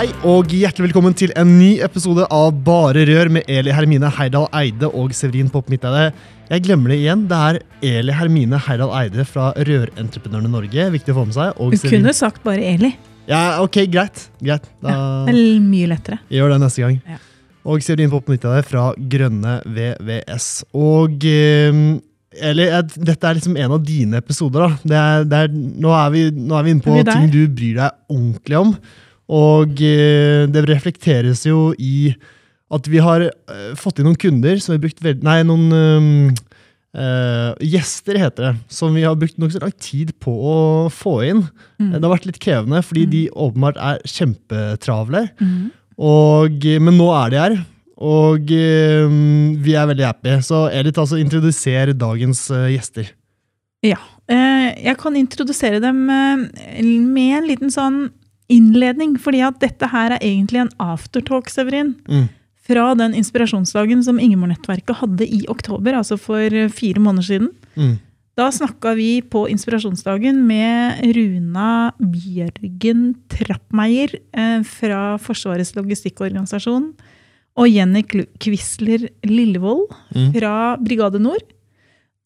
Hei og hjertelig velkommen til en ny episode av Bare Rør med Eli Hermine Heidal Eide og Severin Popp Midteide. Jeg glemmer det igjen. Det er Eli Hermine Heidal Eide fra Rørentreprenørene Norge. Viktig å få med seg. Og du Severin. kunne sagt bare Eli. Ja, ok, greit. greit. Da ja, det er mye lettere. Gjør det neste gang. Ja. Og Severin Popp Midteide fra Grønne VVS. Og um, Eli, dette er liksom en av dine episoder. da. Det er, det er, nå, er vi, nå, er vi, inne på ting du bryr deg ordentlig om. Og eh, det reflekteres jo i at vi har eh, fått inn noen kunder som vi har brukt veldig Nei, noen um, uh, gjester, heter det. Som vi har brukt nokså lang tid på å få inn. Mm. Det har vært litt krevende, fordi mm. de åpenbart er kjempetravle. Mm. Og, men nå er de her. Og um, vi er veldig happy. Så Edith, altså, introduser dagens uh, gjester. Ja. jeg kan introdusere dem med en liten sånn innledning, fordi at dette her er egentlig en aftertalk, Severin. Mm. Fra den inspirasjonsdagen som Ingeborg-nettverket hadde i oktober, altså for fire måneder siden. Mm. Da snakka vi på inspirasjonsdagen med Runa Bjørgen Trappmeier eh, fra Forsvarets logistikkorganisasjon og Jenny Quisler Lillevold mm. fra Brigade Nord.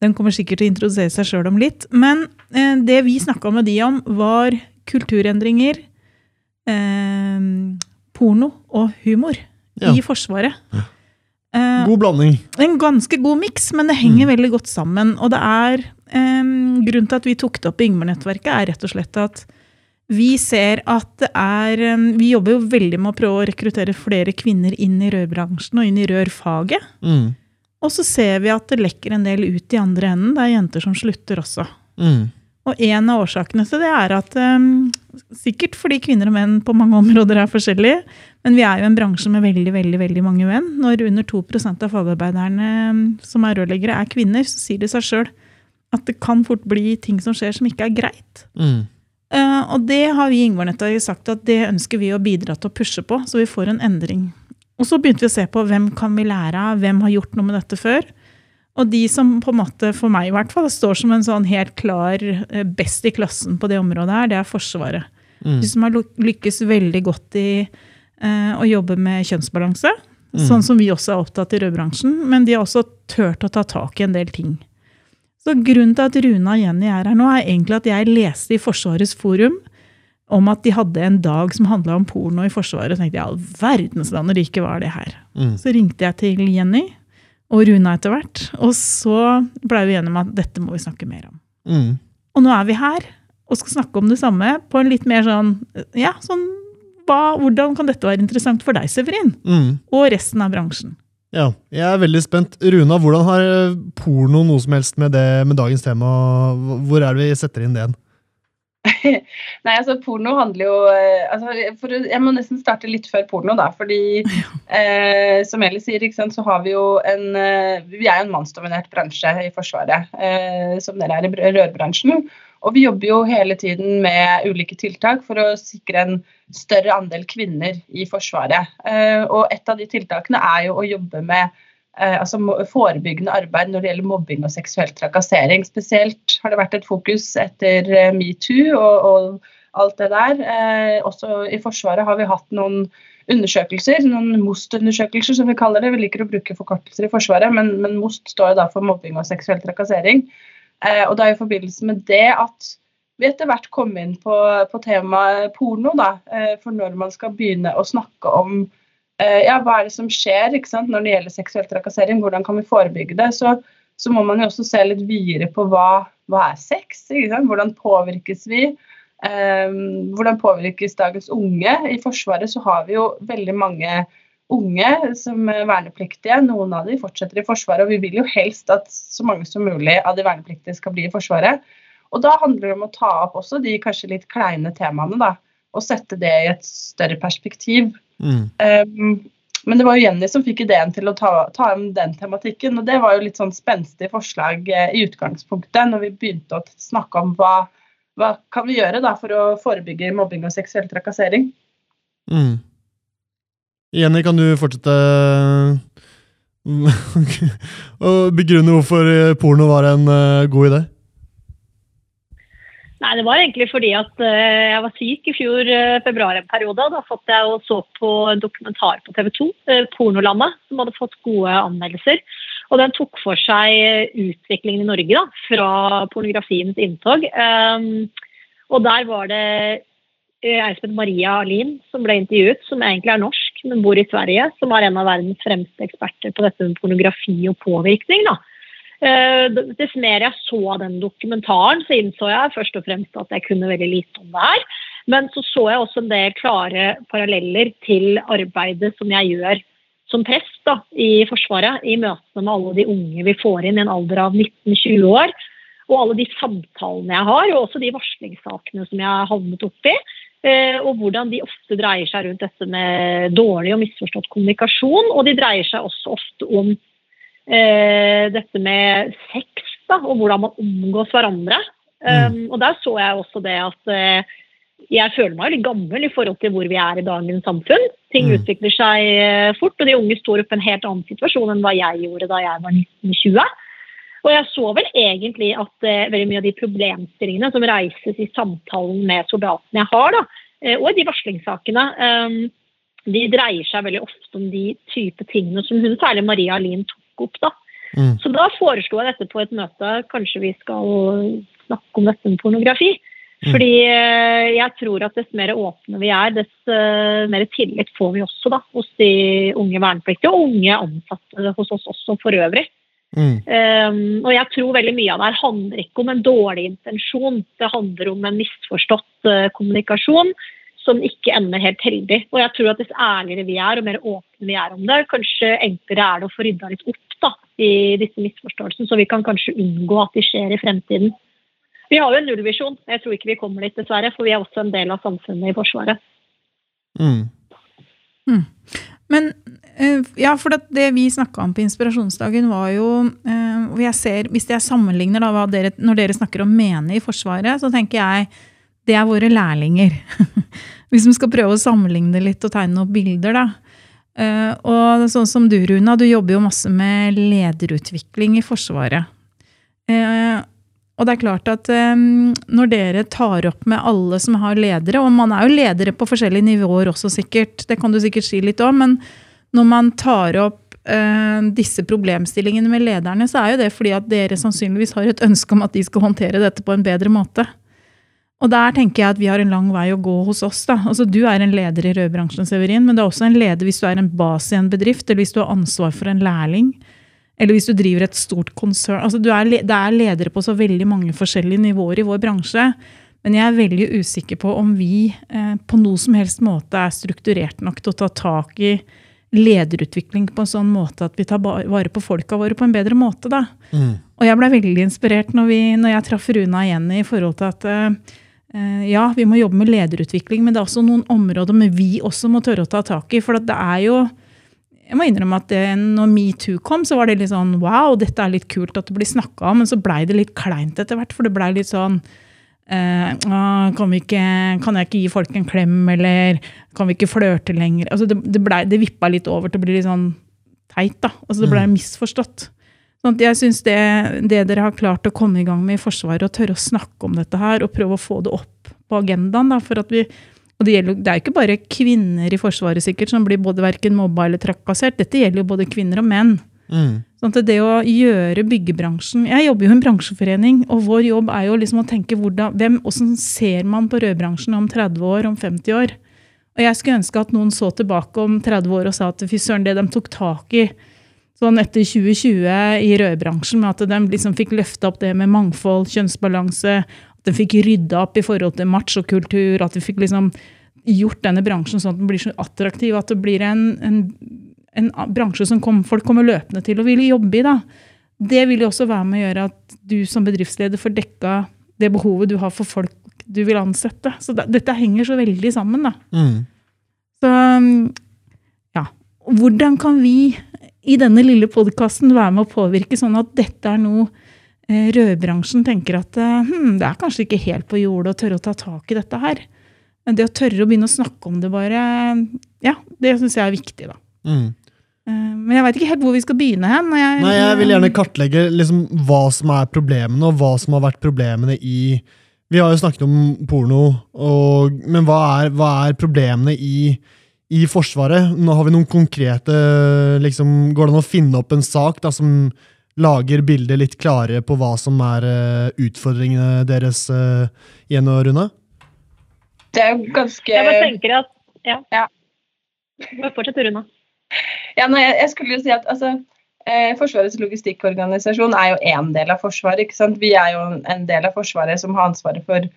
Den kommer sikkert til å introdusere seg sjøl om litt. Men eh, det vi snakka med de om, var kulturendringer, eh, porno og humor ja. i Forsvaret. Ja. Eh, god blanding. En ganske god miks, men det henger mm. veldig godt sammen. Og det er eh, Grunnen til at vi tok det opp i Ingvar-nettverket, er rett og slett at vi ser at det er Vi jobber jo veldig med å prøve å rekruttere flere kvinner inn i rørbransjen og inn i rørfaget. Mm. Og så ser vi at det lekker en del ut i andre enden. Det er jenter som slutter også. Mm. Og en av årsakene til det er at um, Sikkert fordi kvinner og menn på mange områder er forskjellige, men vi er jo en bransje med veldig veldig, veldig mange menn. Når under 2 av fagarbeiderne um, som er rørleggere, er kvinner, så sier det seg sjøl at det kan fort bli ting som skjer som ikke er greit. Mm. Uh, og det har vi i Ingvarnettverket sagt at det ønsker vi å bidra til å pushe på, så vi får en endring. Og så begynte vi å se på hvem kan vi lære av, hvem har gjort noe med dette før. Og de som på en måte, for meg i hvert fall, står som en sånn helt klar eh, best i klassen på det området her, det er Forsvaret. Mm. De som har lykkes veldig godt i eh, å jobbe med kjønnsbalanse. Mm. Sånn som vi også er opptatt i rødbransjen. Men de har også turt å ta tak i en del ting. Så Grunnen til at Runa og Jenny er her nå, er egentlig at jeg leste i Forsvarets forum om at de hadde en dag som handla om porno i Forsvaret. Og tenkte jeg, all verdens land og rike, hva er det her? Mm. Så ringte jeg til Jenny og Runa etter hvert. Og så blei vi enige om at dette må vi snakke mer om. Mm. Og nå er vi her og skal snakke om det samme på en litt mer sånn Ja, sånn hva, Hvordan kan dette være interessant for deg, Severin? Mm. Og resten av bransjen? Ja, jeg er veldig spent. Runa, hvordan har porno noe som helst med, det, med dagens tema Hvor er det vi setter inn det? Nei, altså porno handler jo eh, altså, for, Jeg må nesten starte litt før porno, da. Fordi eh, som Eli sier, sant, så har vi jo en eh, Vi er jo en mannsdominert bransje i Forsvaret, eh, som dere er i rørbransjen. Og vi jobber jo hele tiden med ulike tiltak for å sikre en større andel kvinner i Forsvaret. Eh, og et av de tiltakene er jo å jobbe med altså forebyggende arbeid når det gjelder mobbing og seksuell trakassering. Spesielt har det vært et fokus etter eh, metoo og, og, alt det der. Eh, også i Forsvaret har vi hatt noen undersøkelser, noen MOST-undersøkelser som vi kaller det. Vi liker å bruke forkortelser i Forsvaret, men, men MOST står da for mobbing og seksuell trakassering. Eh, og det er i forbindelse med det at vi etter hvert kom inn på, på temaet porno. Da, eh, for når man skal begynne å snakke om Eh, ja, hva er det som skjer når det gjelder seksuell trakassering, hvordan kan vi forebygge det, så, så må man jo også se litt videre på hva, hva er sex, hvordan påvirkes vi. Um, hvordan påvirkes dagens unge? I Forsvaret så har vi jo veldig mange unge som er vernepliktige. Noen av de fortsetter i Forsvaret, og vi vil jo helst at så mange som mulig av de vernepliktige skal bli i Forsvaret. Og da handler det om å ta opp også de kanskje litt kleine temaene, da. Og sette det i et større perspektiv. Mm. Um, men det var jo Jenny som fikk ideen til å ta, ta om den tematikken. Og det var jo litt sånn spenstig forslag eh, i utgangspunktet, når vi begynte å snakke om hva, hva kan vi gjøre da for å forebygge mobbing og seksuell trakassering. Mm. Jenny, kan du fortsette å begrunne hvorfor porno var en god idé? Nei, Det var egentlig fordi at uh, jeg var syk i fjor uh, februar en periode. Da satt jeg og så på en dokumentar på TV 2, uh, 'Pornolandet', som hadde fått gode anmeldelser. Og den tok for seg utviklingen i Norge da, fra pornografiens inntog. Um, og der var det som Maria Alin som ble intervjuet, som egentlig er norsk, men bor i Sverige. Som er en av verdens fremste eksperter på dette med pornografi og påvirkning. da. Eh, dess mer jeg så den dokumentaren, så innså jeg først og fremst at jeg kunne veldig lite om det her. Men så så jeg også en del klare paralleller til arbeidet som jeg gjør som prest da, i Forsvaret, i møtene med alle de unge vi får inn i en alder av 19-20 år. Og alle de samtalene jeg har, og også de varslingssakene som jeg har havnet oppi. Eh, og hvordan de ofte dreier seg rundt dette med dårlig og misforstått kommunikasjon. Og de dreier seg også ofte om eh, dette med sex da, og hvordan man omgås hverandre. Mm. Um, og der så jeg også det at eh, jeg føler meg litt gammel i forhold til hvor vi er i dagens samfunn. Ting mm. utvikler seg uh, fort, og de unge står opp i en helt annen situasjon enn hva jeg gjorde da jeg var 1920. Og jeg så vel egentlig at eh, veldig mye av de problemstillingene som reises i samtalen med soldatene jeg har, da, eh, og i de varslingssakene, eh, de dreier seg veldig ofte om de type tingene som hun, særlig Maria Alin, tok opp. da. Mm. Så da foreslo jeg dette på et møte. Kanskje vi skal snakke om dette med pornografi. Mm. Fordi eh, jeg tror at dess mer åpne vi er, dess uh, mer tillit får vi også da, hos de unge vernepliktige og unge ansatte hos oss også for øvrig. Mm. Um, og jeg tror veldig mye av det her handler ikke om en dårlig intensjon. Det handler om en misforstått uh, kommunikasjon som ikke ender helt heldig. Og jeg tror at dess ærligere vi er, og mer åpne vi er om det, kanskje enklere er det å få rydda litt opp da, i disse misforståelsene, så vi kan kanskje unngå at de skjer i fremtiden. Vi har jo en nullvisjon. Jeg tror ikke vi kommer dit, dessverre, for vi er også en del av samfunnet i Forsvaret. Mm. Mm. Men eh, ja, for det vi snakka om på inspirasjonsdagen, var jo eh, og jeg ser, Hvis jeg sammenligner da, dere, når dere snakker om mene i Forsvaret, så tenker jeg det er våre lærlinger. hvis vi skal prøve å sammenligne litt og tegne opp bilder, da. Eh, og sånn som du, Runa, du jobber jo masse med lederutvikling i Forsvaret. Og det er klart at um, når dere tar opp med alle som har ledere, og man er jo ledere på forskjellige nivåer også sikkert, det kan du sikkert si litt om, men når man tar opp disse problemstillingene med lederne, så er jo det fordi at dere sannsynligvis har et ønske om at de skal håndtere dette på en bedre måte. Og der tenker jeg at vi har en lang vei å gå hos oss. da. Altså Du er en leder i rødbransjen, Severin, men du er også en leder hvis du er en bas i en bedrift, eller hvis du har ansvar for en lærling. Eller hvis du driver et stort konsern. Altså, er, det er ledere på så veldig mange forskjellige nivåer i vår bransje. Men jeg er veldig usikker på om vi eh, på noe som helst måte er strukturert nok til å ta tak i lederutvikling på en sånn måte at vi tar vare på folka våre på en bedre måte. Da. Mm. Og jeg ble veldig inspirert når, vi, når jeg traff Runa igjen i forhold til at eh, ja, vi må jobbe med lederutvikling, men det er også noen områder men vi også må tørre å ta tak i. For det er jo jeg må innrømme at det, når metoo kom, så var det litt sånn wow, dette er litt kult at det blir snakka om, men så blei det litt kleint etter hvert. For det blei litt sånn eh, kan, ikke, kan, jeg ikke gi folk en klem, eller kan vi ikke flørte lenger? Altså det, det, ble, det vippa litt over til å bli litt sånn teit, da. Altså det blei mm. misforstått. Sånn jeg synes det, det, dere har klart å komme i gang med i Forsvaret, og tørre å snakke om dette her, og prøve å få det opp på agendaen, da, for at vi og det, gjelder, det er jo ikke bare kvinner i Forsvaret sikkert som blir både verken mobba eller trakassert. Dette gjelder jo både kvinner og menn. Mm. Sånn at det å gjøre byggebransjen Jeg jobber jo i en bransjeforening, og vår jobb er jo liksom å tenke hvordan, hvem, hvordan ser man på rødbransjen om 30 år, om 50 år? Og jeg skulle ønske at noen så tilbake om 30 år og sa at fy søren, det de tok tak i sånn etter 2020 i rødbransjen, med at de liksom fikk løfta opp det med mangfold, kjønnsbalanse, at de fikk rydda opp i forhold til machokultur, at de fikk liksom gjort denne bransjen sånn at den blir så attraktiv at det blir en, en, en bransje som kom, folk kommer løpende til og vil jobbe i. da. Det vil jo også være med å gjøre at du som bedriftsleder får dekka det behovet du har for folk du vil ansette. Så da, dette henger så veldig sammen, da. Mm. Så ja. Hvordan kan vi i denne lille podkasten være med å påvirke sånn at dette er noe eh, rødbransjen tenker at hm, det er kanskje ikke helt på jordet å tørre å ta tak i dette her. Men det å tørre å begynne å snakke om det bare, ja, det syns jeg er viktig, da. Mm. Eh, men jeg veit ikke helt hvor vi skal begynne hen. Jeg, Nei, jeg vil gjerne kartlegge liksom, hva som er problemene, og hva som har vært problemene i Vi har jo snakket om porno, og, men hva er, hva er problemene i, i Forsvaret? Nå har vi noen konkrete liksom, Går det an å finne opp en sak da, som lager bildet litt klarere på hva som er uh, utfordringene deres uh, igjen og Rune? Det er jo ganske Jeg bare tenker at Ja. Ja. Bare fortsett, Runa. Ja, nei, jeg, jeg skulle jo si at altså, eh, Forsvarets logistikkorganisasjon er jo én del av Forsvaret. ikke sant? Vi er jo en del av Forsvaret som har ansvaret for eh,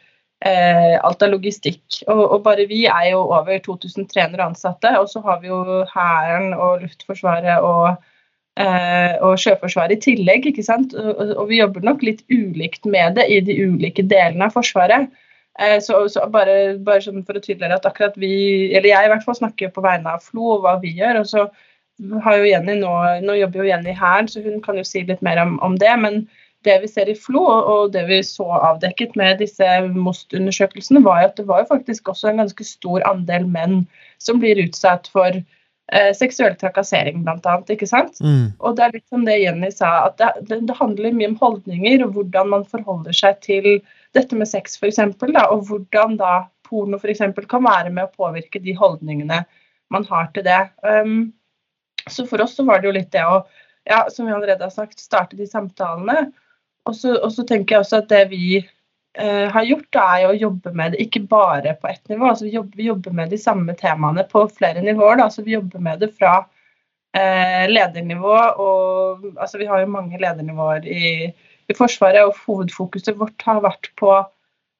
alt av logistikk. Og, og, bare vi er jo over 2300 ansatte. Og så har vi jo Hæren og Luftforsvaret og, eh, og Sjøforsvaret i tillegg. ikke sant? Og, og, vi jobber nok litt ulikt med det i de ulike delene av Forsvaret. Eh, så, så bare, bare sånn for å tydeliggjøre at akkurat vi, eller jeg i hvert fall snakker på vegne av FLO og hva vi gjør. og så har jo Jenny nå, nå jobber jo Jenny her, så hun kan jo si litt mer om, om det. Men det vi ser i FLO, og det vi så avdekket med disse MOST-undersøkelsene, var at det var jo faktisk også en ganske stor andel menn som blir utsatt for eh, seksuell trakassering, bl.a. Ikke sant? Mm. Og det er litt som det Jenny sa, at det, det, handler mye om holdninger og hvordan man forholder seg til dette med sex f.eks., og hvordan da porno for eksempel, kan være med å påvirke de holdningene man har til det. Um, så for oss så var det jo litt det å, ja, som vi allerede har sagt, starte de samtalene. Og så, tenker jeg også at det vi eh, har gjort, da, er å jobbe med det ikke bare på ett nivå. altså Vi jobber, vi jobber med de samme temaene på flere nivåer. Da, Altså, Vi jobber med det fra eh, ledernivå og altså Vi har jo mange ledernivåer i, i Forsvaret, og hovedfokuset vårt har vært på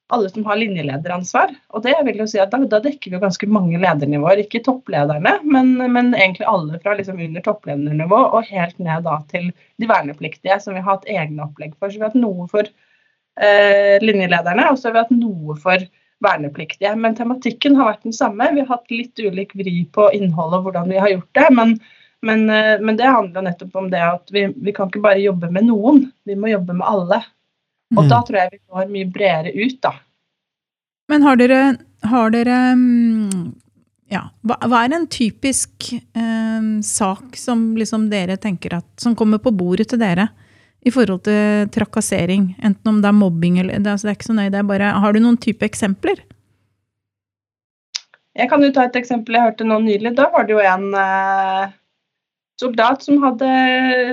alle som har linjelederansvar. Og det vil jo si at da, da dekker vi jo ganske mange ledernivåer. Ikke topplederne, men, men egentlig alle fra liksom under toppledernivå og helt ned da til de vernepliktige, som vi har hatt egne opplegg for. Så vi har hatt noe for eh, linjelederne, og så har vi hatt noe for vernepliktige. Men tematikken har vært den samme. Vi har hatt litt ulik vri på innholdet og hvordan vi har gjort det. men men, eh, men, det handler nettopp om det at vi, vi, kan ikke bare jobbe med noen, vi må jobbe med alle. Og mm. da tror jeg vi går mye bredere ut, da. Men har dere, har dere mm, ja, hva, hva, er en typisk eh, sak som liksom dere tenker at, som kommer på bordet til dere i forhold til trakassering? Enten om det er mobbing eller det, altså det er ikke så nøye, det er bare Har du noen type eksempler? Jeg kan jo ta et eksempel jeg hørte nå nylig. Da var det jo en eh, soldat som hadde,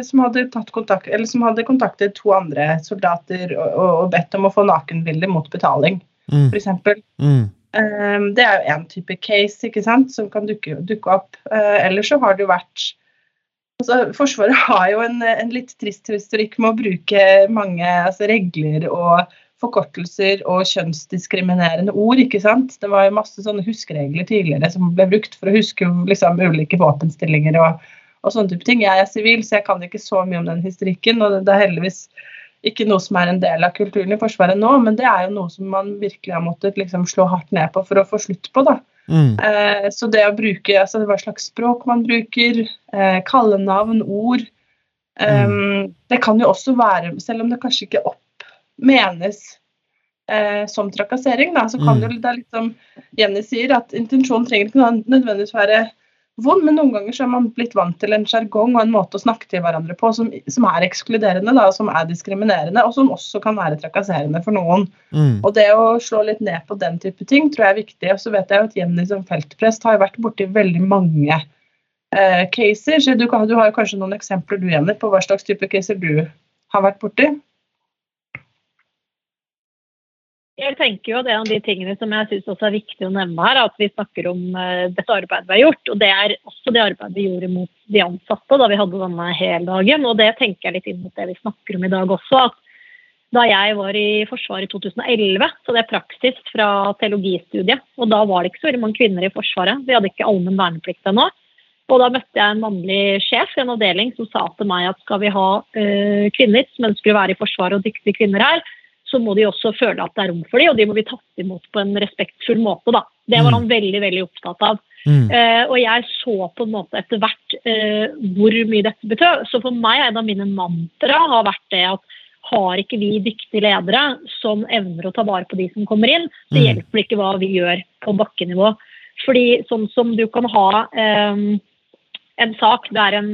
som hadde, kontakt, som hadde kontaktet to andre soldater og, og, bedt om å få nakenbilder mot betaling, mm. f.eks. Mm. Um, det er jo én type case ikke sant, som kan dukke, dukke opp. Uh, ellers så har det jo vært altså, Forsvaret har jo en, en, litt trist historikk med å bruke mange altså, regler og forkortelser og kjønnsdiskriminerende ord. ikke sant? Det var jo masse sånne huskeregler tidligere som ble brukt for å huske liksom, ulike våpenstillinger og og sånne type ting. Jeg er sivil, så jeg kan ikke så mye om den historikken. Og det er heldigvis ikke noe som er en del av kulturen i Forsvaret nå, men det er jo noe som man virkelig har måttet liksom slå hardt ned på for å få slutt på. da. Mm. Eh, så det å bruke altså hva slags språk man bruker, eh, kallenavn, ord eh, mm. Det kan jo også være, selv om det kanskje ikke opp menes eh, som trakassering, da, så kan mm. det, det er litt som Jenny sier, at intensjonen trenger ikke nødvendigvis være vond, men noen ganger så er man blitt vant til en sjargong og en måte å snakke til hverandre på som, som er ekskluderende, da, som er diskriminerende, og som også kan være trakasserende for noen. Mm. Og det å slå litt ned på den type ting tror jeg er viktig. Og så vet jeg jo at Jenny som feltprest har vært borti veldig mange eh, caser. Så du, kan, du har kanskje noen eksempler du, Jenny, på hva slags type caser du har vært borti? Jeg tenker jo er en av de tingene som jeg synes også er viktig å nevne her, at vi snakker om uh, dette arbeidet vi har gjort. og Det er også det arbeidet vi gjorde mot de ansatte da vi hadde denne heldagen. og Det tenker jeg litt inn mot det vi snakker om i dag også. at da jeg var i Forsvaret i 2011, så det er praksis fra teologistudiet. Og da var det ikke så veldig mange kvinner i Forsvaret. Vi hadde ikke allmenn verneplikt ennå. Og da møtte jeg en mannlig sjef i en avdeling som sa til meg at skal vi ha øh, kvinner som ønsker å være i Forsvaret, og dyktige kvinner her, så må de også føle at det er rom for dem, og de må bli tatt imot på en respektfull måte. Da. Det var mm. han veldig veldig opptatt av. Mm. Uh, og jeg så på en måte etter hvert uh, hvor mye dette betød. Så for meg er en av mine mantra har vært det at har ikke vi dyktige ledere som evner å ta vare på de som kommer inn, så mm. hjelper det ikke hva vi gjør på bakkenivå. Fordi sånn som du kan ha um, en sak der en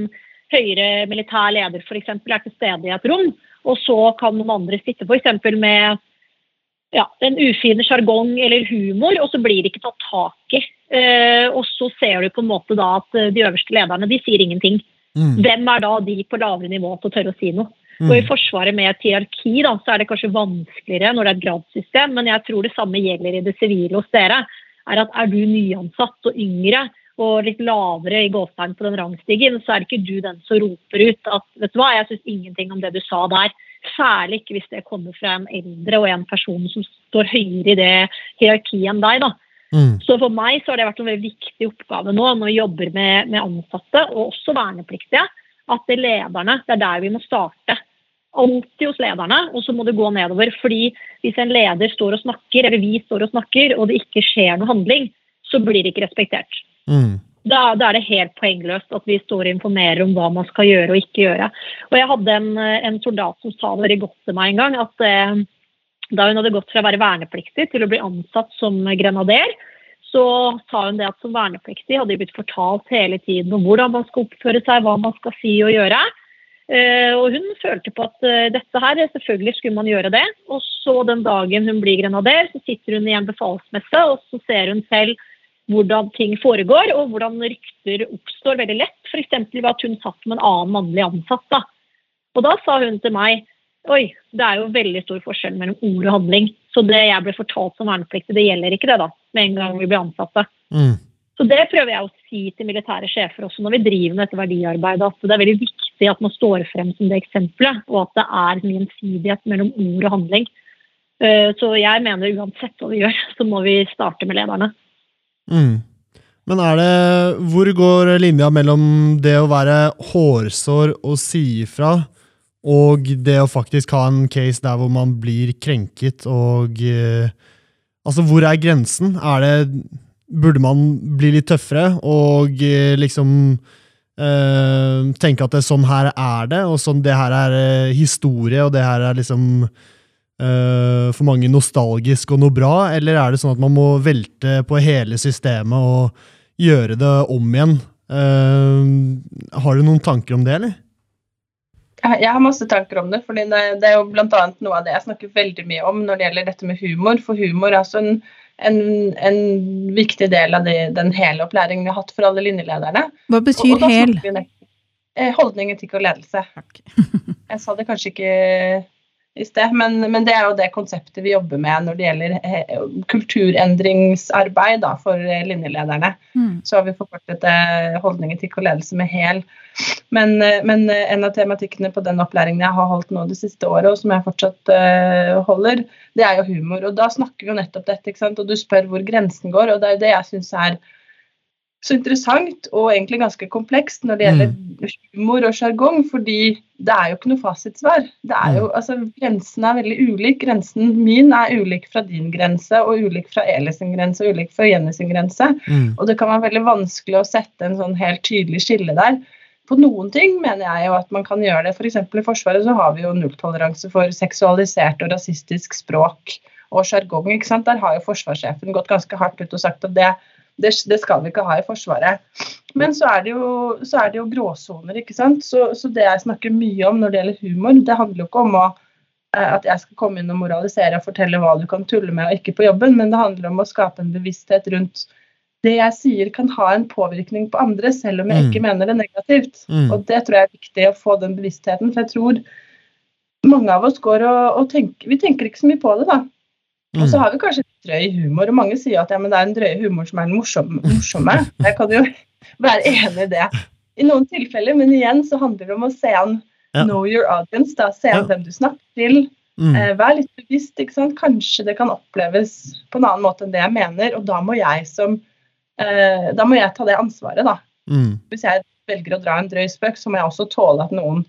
høyere militær leder f.eks. er til stede i et rom, og så kan noen andre sitte f.eks. med ja, en ufin sjargong eller humor, og så blir det ikke tatt tak i. Eh, og så ser du på en måte da at de øverste lederne de sier ingenting. Mm. Hvem er da de på lavere nivå til å tørre å si noe? Mm. Og I Forsvaret med et hierarki da, så er det kanskje vanskeligere når det er et gradssystem, men jeg tror det samme gjelder i det sivile hos dere. er at Er du nyansatt og yngre og litt lavere i gåstegn på den rangstigen, så er ikke du den som roper ut at vet du hva, jeg syns ingenting om det du sa der. Særlig ikke hvis det kommer fra en eldre og en person som står høyere i det hierarkiet enn deg. da. Mm. Så for meg så har det vært en veldig viktig oppgave nå når vi jobber med, med ansatte, og også vernepliktige, at det er lederne, det er der vi må starte alltid hos lederne, og så må det gå nedover. fordi hvis en leder står og snakker, eller vi står og snakker, og det ikke skjer noe handling, så blir det ikke respektert. Mm. Da, da, er det helt poengløst at vi står og informerer om hva man skal gjøre og ikke gjøre. Og Jeg hadde en, en soldat som sa veldig godt til meg en gang at eh, da hun hadde gått fra å være vernepliktig til å bli ansatt som grenader, så sa hun det at som vernepliktig hadde de blitt fortalt hele tiden om hvordan man skal oppføre seg, hva man skal si og gjøre. Eh, og hun følte på at eh, dette her, selvfølgelig skulle man gjøre det. Og så den dagen hun blir grenader, så sitter hun i en befalsmesse, og så ser hun selv hvordan ting foregår, og hvordan rykter oppstår veldig lett. F.eks. ved at hun satt med en annen mannlig ansatt. Da. Og da sa hun til meg Oi, det er jo veldig stor forskjell mellom ord og handling. Så det jeg ble fortalt som vernepliktig, det gjelder ikke det, da. Med en gang vi blir ansatte. Mm. Så det prøver jeg å si til militære sjefer også når vi driver med dette verdiarbeidet. At det er veldig viktig at man står frem som det eksempelet, og at det er en gjensidighet mellom ord og handling. Eh, så jeg mener uansett hva vi gjør, så må vi starte med lederne. Mm. Men er det Hvor går linja mellom det å være hårsår og si ifra, og det å faktisk ha en case der hvor man blir krenket og eh, Altså, hvor er grensen? Er det burde man bli litt tøffere og eh, liksom uh, tenke at det, sånn her er det, og sånn det her er historie, og det her er liksom uh, for mange nostalgisk og noe bra, eller er det sånn at man må velte på hele systemet og gjøre det om igjen? har du noen tanker om det, eller? Jeg har masse tanker om det. for det, det er jo bl.a. noe av det jeg snakker veldig mye om når det gjelder dette med humor. For humor er altså en en, en, viktig del av det, den hele opplæringen vi har hatt for alle linjelederne. Hva betyr og, og hel? Eh, holdning, etikk og ledelse. jeg sa det kanskje ikke i sted. Men, men, det er jo det konseptet vi jobber med når det gjelder eh, kulturendringsarbeid da, for eh, linjelederne. Mm. Så har vi forkortet eh, holdning, etikk og ledelse med hel. Men, men, en av tematikkene på den opplæringen jeg har holdt nå det siste året, og som jeg fortsatt uh, holder, det er jo humor. Og da snakker vi jo nettopp dette, ikke sant? og du spør hvor grensen går. Og det er jo det jeg syns er så interessant og egentlig ganske komplekst når det gjelder mm. humor og sjargong, fordi det er jo ikke noe fasitsvar. Det er jo, altså, Grensen er veldig ulik. Grensen min er ulik fra din grense, og ulik fra Eli sin grense og ulik fra Jenny sin grense. Mm. Og det kan være veldig vanskelig å sette en sånn helt tydelig skille der. På noen ting mener jeg jo at man kan gjøre det. F.eks. For i Forsvaret så har vi jo nulltoleranse for seksualisert og rasistisk språk og sjargong. Der har jo forsvarssjefen gått ganske hardt ut og sagt at det det, det, skal vi ikke ha i Forsvaret. Men så er det jo, er det jo gråsoner, ikke sant. Så, så, det jeg snakker mye om når det gjelder humor, det handler jo ikke om å, eh, at jeg skal komme inn og moralisere og fortelle hva du kan tulle med og ikke på jobben, men det handler om å skape en bevissthet rundt det jeg sier kan ha en påvirkning på andre, selv om jeg ikke mm. mener det negativt. Mm. Og det tror jeg er viktig å få den bevisstheten, for jeg tror mange av oss går og, og tenker Vi tenker ikke så mye på det, da. Og så mm. har vi kanskje drøy humor, og mange sier at ja, det er den drøye humoren som er den morsomme. morsomme. Jeg kan jo være enig i det i noen tilfeller, men igjen så handler det om å se an ja. know your audience, da, se an ja. hvem du snakker til. Mm. Eh, vær litt bevisst. ikke sant? Kanskje det kan oppleves på en annen måte enn det jeg mener, og da må jeg som eh, Da må jeg ta det ansvaret, da. Mm. Hvis jeg velger å dra en drøy spøk, så må jeg også tåle at noen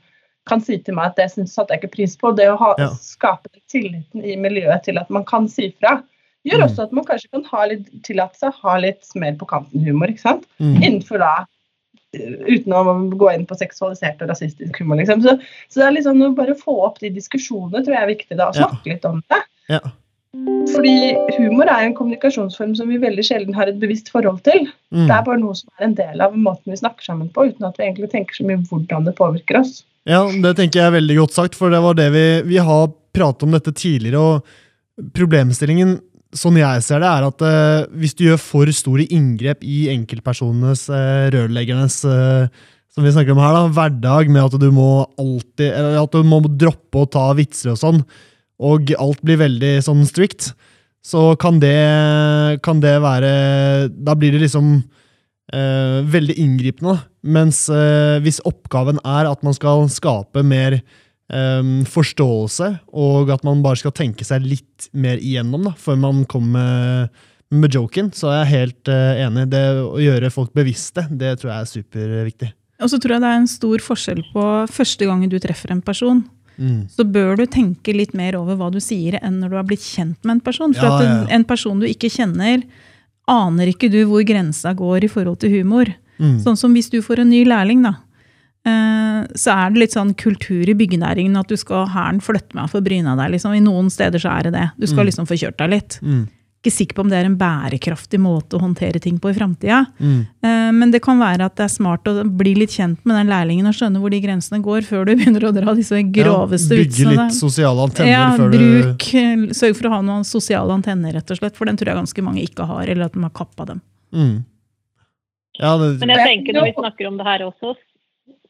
kan si til meg at det syns jeg ikke pris på. Det å ha, ja. skape tilliten i miljøet til at man kan si fra, gjør mm. også at man kanskje kan ha litt, tillate seg ha litt mer på kanten-humor. ikke sant? Mm. Innenfor da Uten å gå inn på seksualisert og rasistisk humor, liksom. Så, så, det er liksom å bare få opp de diskusjonene tror jeg er viktig, da, og snakke ja. litt om det. Ja. Fordi humor er en kommunikasjonsform som vi veldig sjelden har et bevisst forhold til. Mm. Det er bare noe som er en del av måten vi snakker sammen på, uten at vi egentlig tenker så mye hvordan det påvirker oss. Ja, det tenker jeg er veldig godt sagt, for det var det vi, vi har pratet om dette tidligere. og Problemstillingen sånn jeg ser det, er at uh, hvis du gjør for store inngrep i enkeltpersonenes, uh, rørleggernes uh, som vi snakker om her da, hverdag, med at du må alltid, eller at du må droppe å ta vitser og sånn, og alt blir veldig sånn strict, så kan det, kan det være Da blir det liksom veldig inngripende. Mens hvis oppgaven er at man skal skape mer eh, forståelse, og at man bare skal tenke seg litt mer igjennom da, før man kommer med, med joken, så er jeg helt uh, enig. Det å gjøre folk bevisste, det tror jeg er superviktig. Og så tror jeg det er en stor forskjell på første gangen du treffer en person. Mm. Så bør du tenke litt mer over hva du sier, enn når du har blitt kjent med en person. For ja, ja. en person du ikke kjenner, aner ikke du hvor grensa går i forhold til humor. Mm. Sånn som hvis du får en ny lærling, da. Eh, så er det litt sånn kultur i byggenæringen at du skal hæren flytte meg for bryna deg. Liksom. I noen steder så er det det. Du skal mm. liksom få kjørt deg litt. Mm. Ikke sikker på om det er en bærekraftig måte å håndtere ting på i framtida. Mm. Eh, men det kan være at det er smart å bli litt kjent med den lærlingen og skjønne hvor de grensene går, før du begynner å dra disse groveste ja, vitsene. Bygge litt sosiale antenner ja, før bruk, du Sørg for å ha noen sosiale antenner, rett og slett. For den tror jeg ganske mange ikke har, eller at de har kappa dem. Mm. Ja, det... Men jeg tenker når vi snakker om det her også,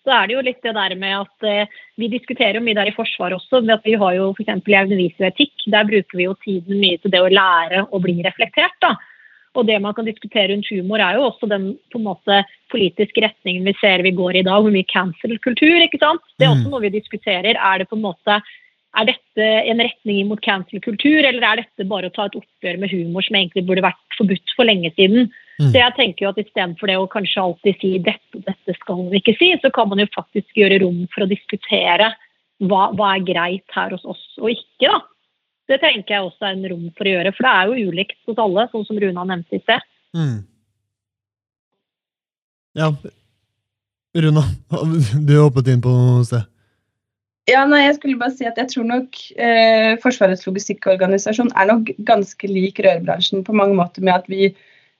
så er det jo litt det der med at eh, vi diskuterer jo mye der i Forsvaret også. at Vi har jo f.eks. i underviser etikk. Der bruker vi jo tiden mye til det å lære å bli reflektert. da. Og det man kan diskutere rundt humor, er jo også den på en måte politiske retningen vi ser vi går i dag, hvor mye cancel-kultur. ikke sant? Det er også mm. noe vi diskuterer. Er det på en måte er dette en retning mot cancel-kultur, eller er dette bare å ta et oppgjør med humor som egentlig burde vært forbudt for lenge siden? Mm. Så jeg tenker jo at Istedenfor det å kanskje alltid si dette og dette skal vi ikke si, så kan man jo faktisk gjøre rom for å diskutere hva, hva er greit her hos oss og ikke. da. Det tenker jeg også er en rom for å gjøre, for det er jo ulikt hos alle, sånn som Runa nevnte i sted. Mm. Ja, Runa, du hoppet inn på noe sted. Ja, nei, jeg skulle bare si at jeg tror nok eh, Forsvarets logistikkorganisasjon er nok ganske lik rørbransjen på mange måter med at vi,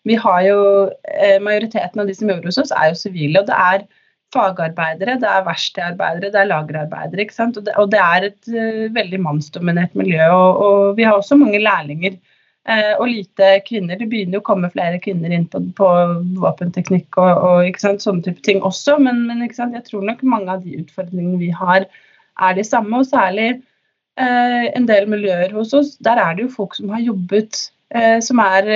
vi har jo eh, Majoriteten av de som jobber hos oss, er jo sivile. Og det er fagarbeidere, det er verkstedarbeidere, det er lagerarbeidere. ikke sant? Og det, og det er et uh, veldig mannsdominert miljø. Og, og, vi har også mange lærlinger. Eh, og lite kvinner. Det begynner jo å komme flere kvinner inn på, på våpenteknikk og, og, ikke sant, sånne type ting også. Men, men ikke sant, jeg tror nok mange av de utfordringene vi har, er de samme. Og særlig eh, en del miljøer hos oss, der er det jo folk som har jobbet som er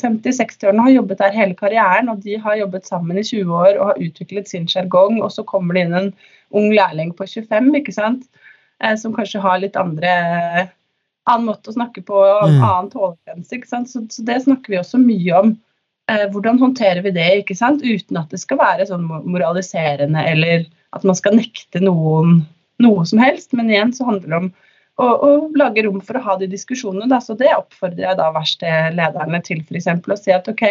50-60-årene, eh, har jobbet der hele karrieren. Og de har jobbet sammen i 20 år og har utviklet sin sjargong. Og så kommer det inn en ung lærling på 25 ikke sant? Eh, som kanskje har litt andre annen måte å snakke på, mm. annen tålegrense. Så, så det snakker vi også mye om. Eh, hvordan håndterer vi det ikke sant? uten at det skal være sånn moraliserende eller at man skal nekte noen noe som helst. Men igjen så handler det om å, og, lage rom for å ha de diskusjonene. Da. Så det oppfordrer jeg da verkstedlederne til f.eks. å si at ok,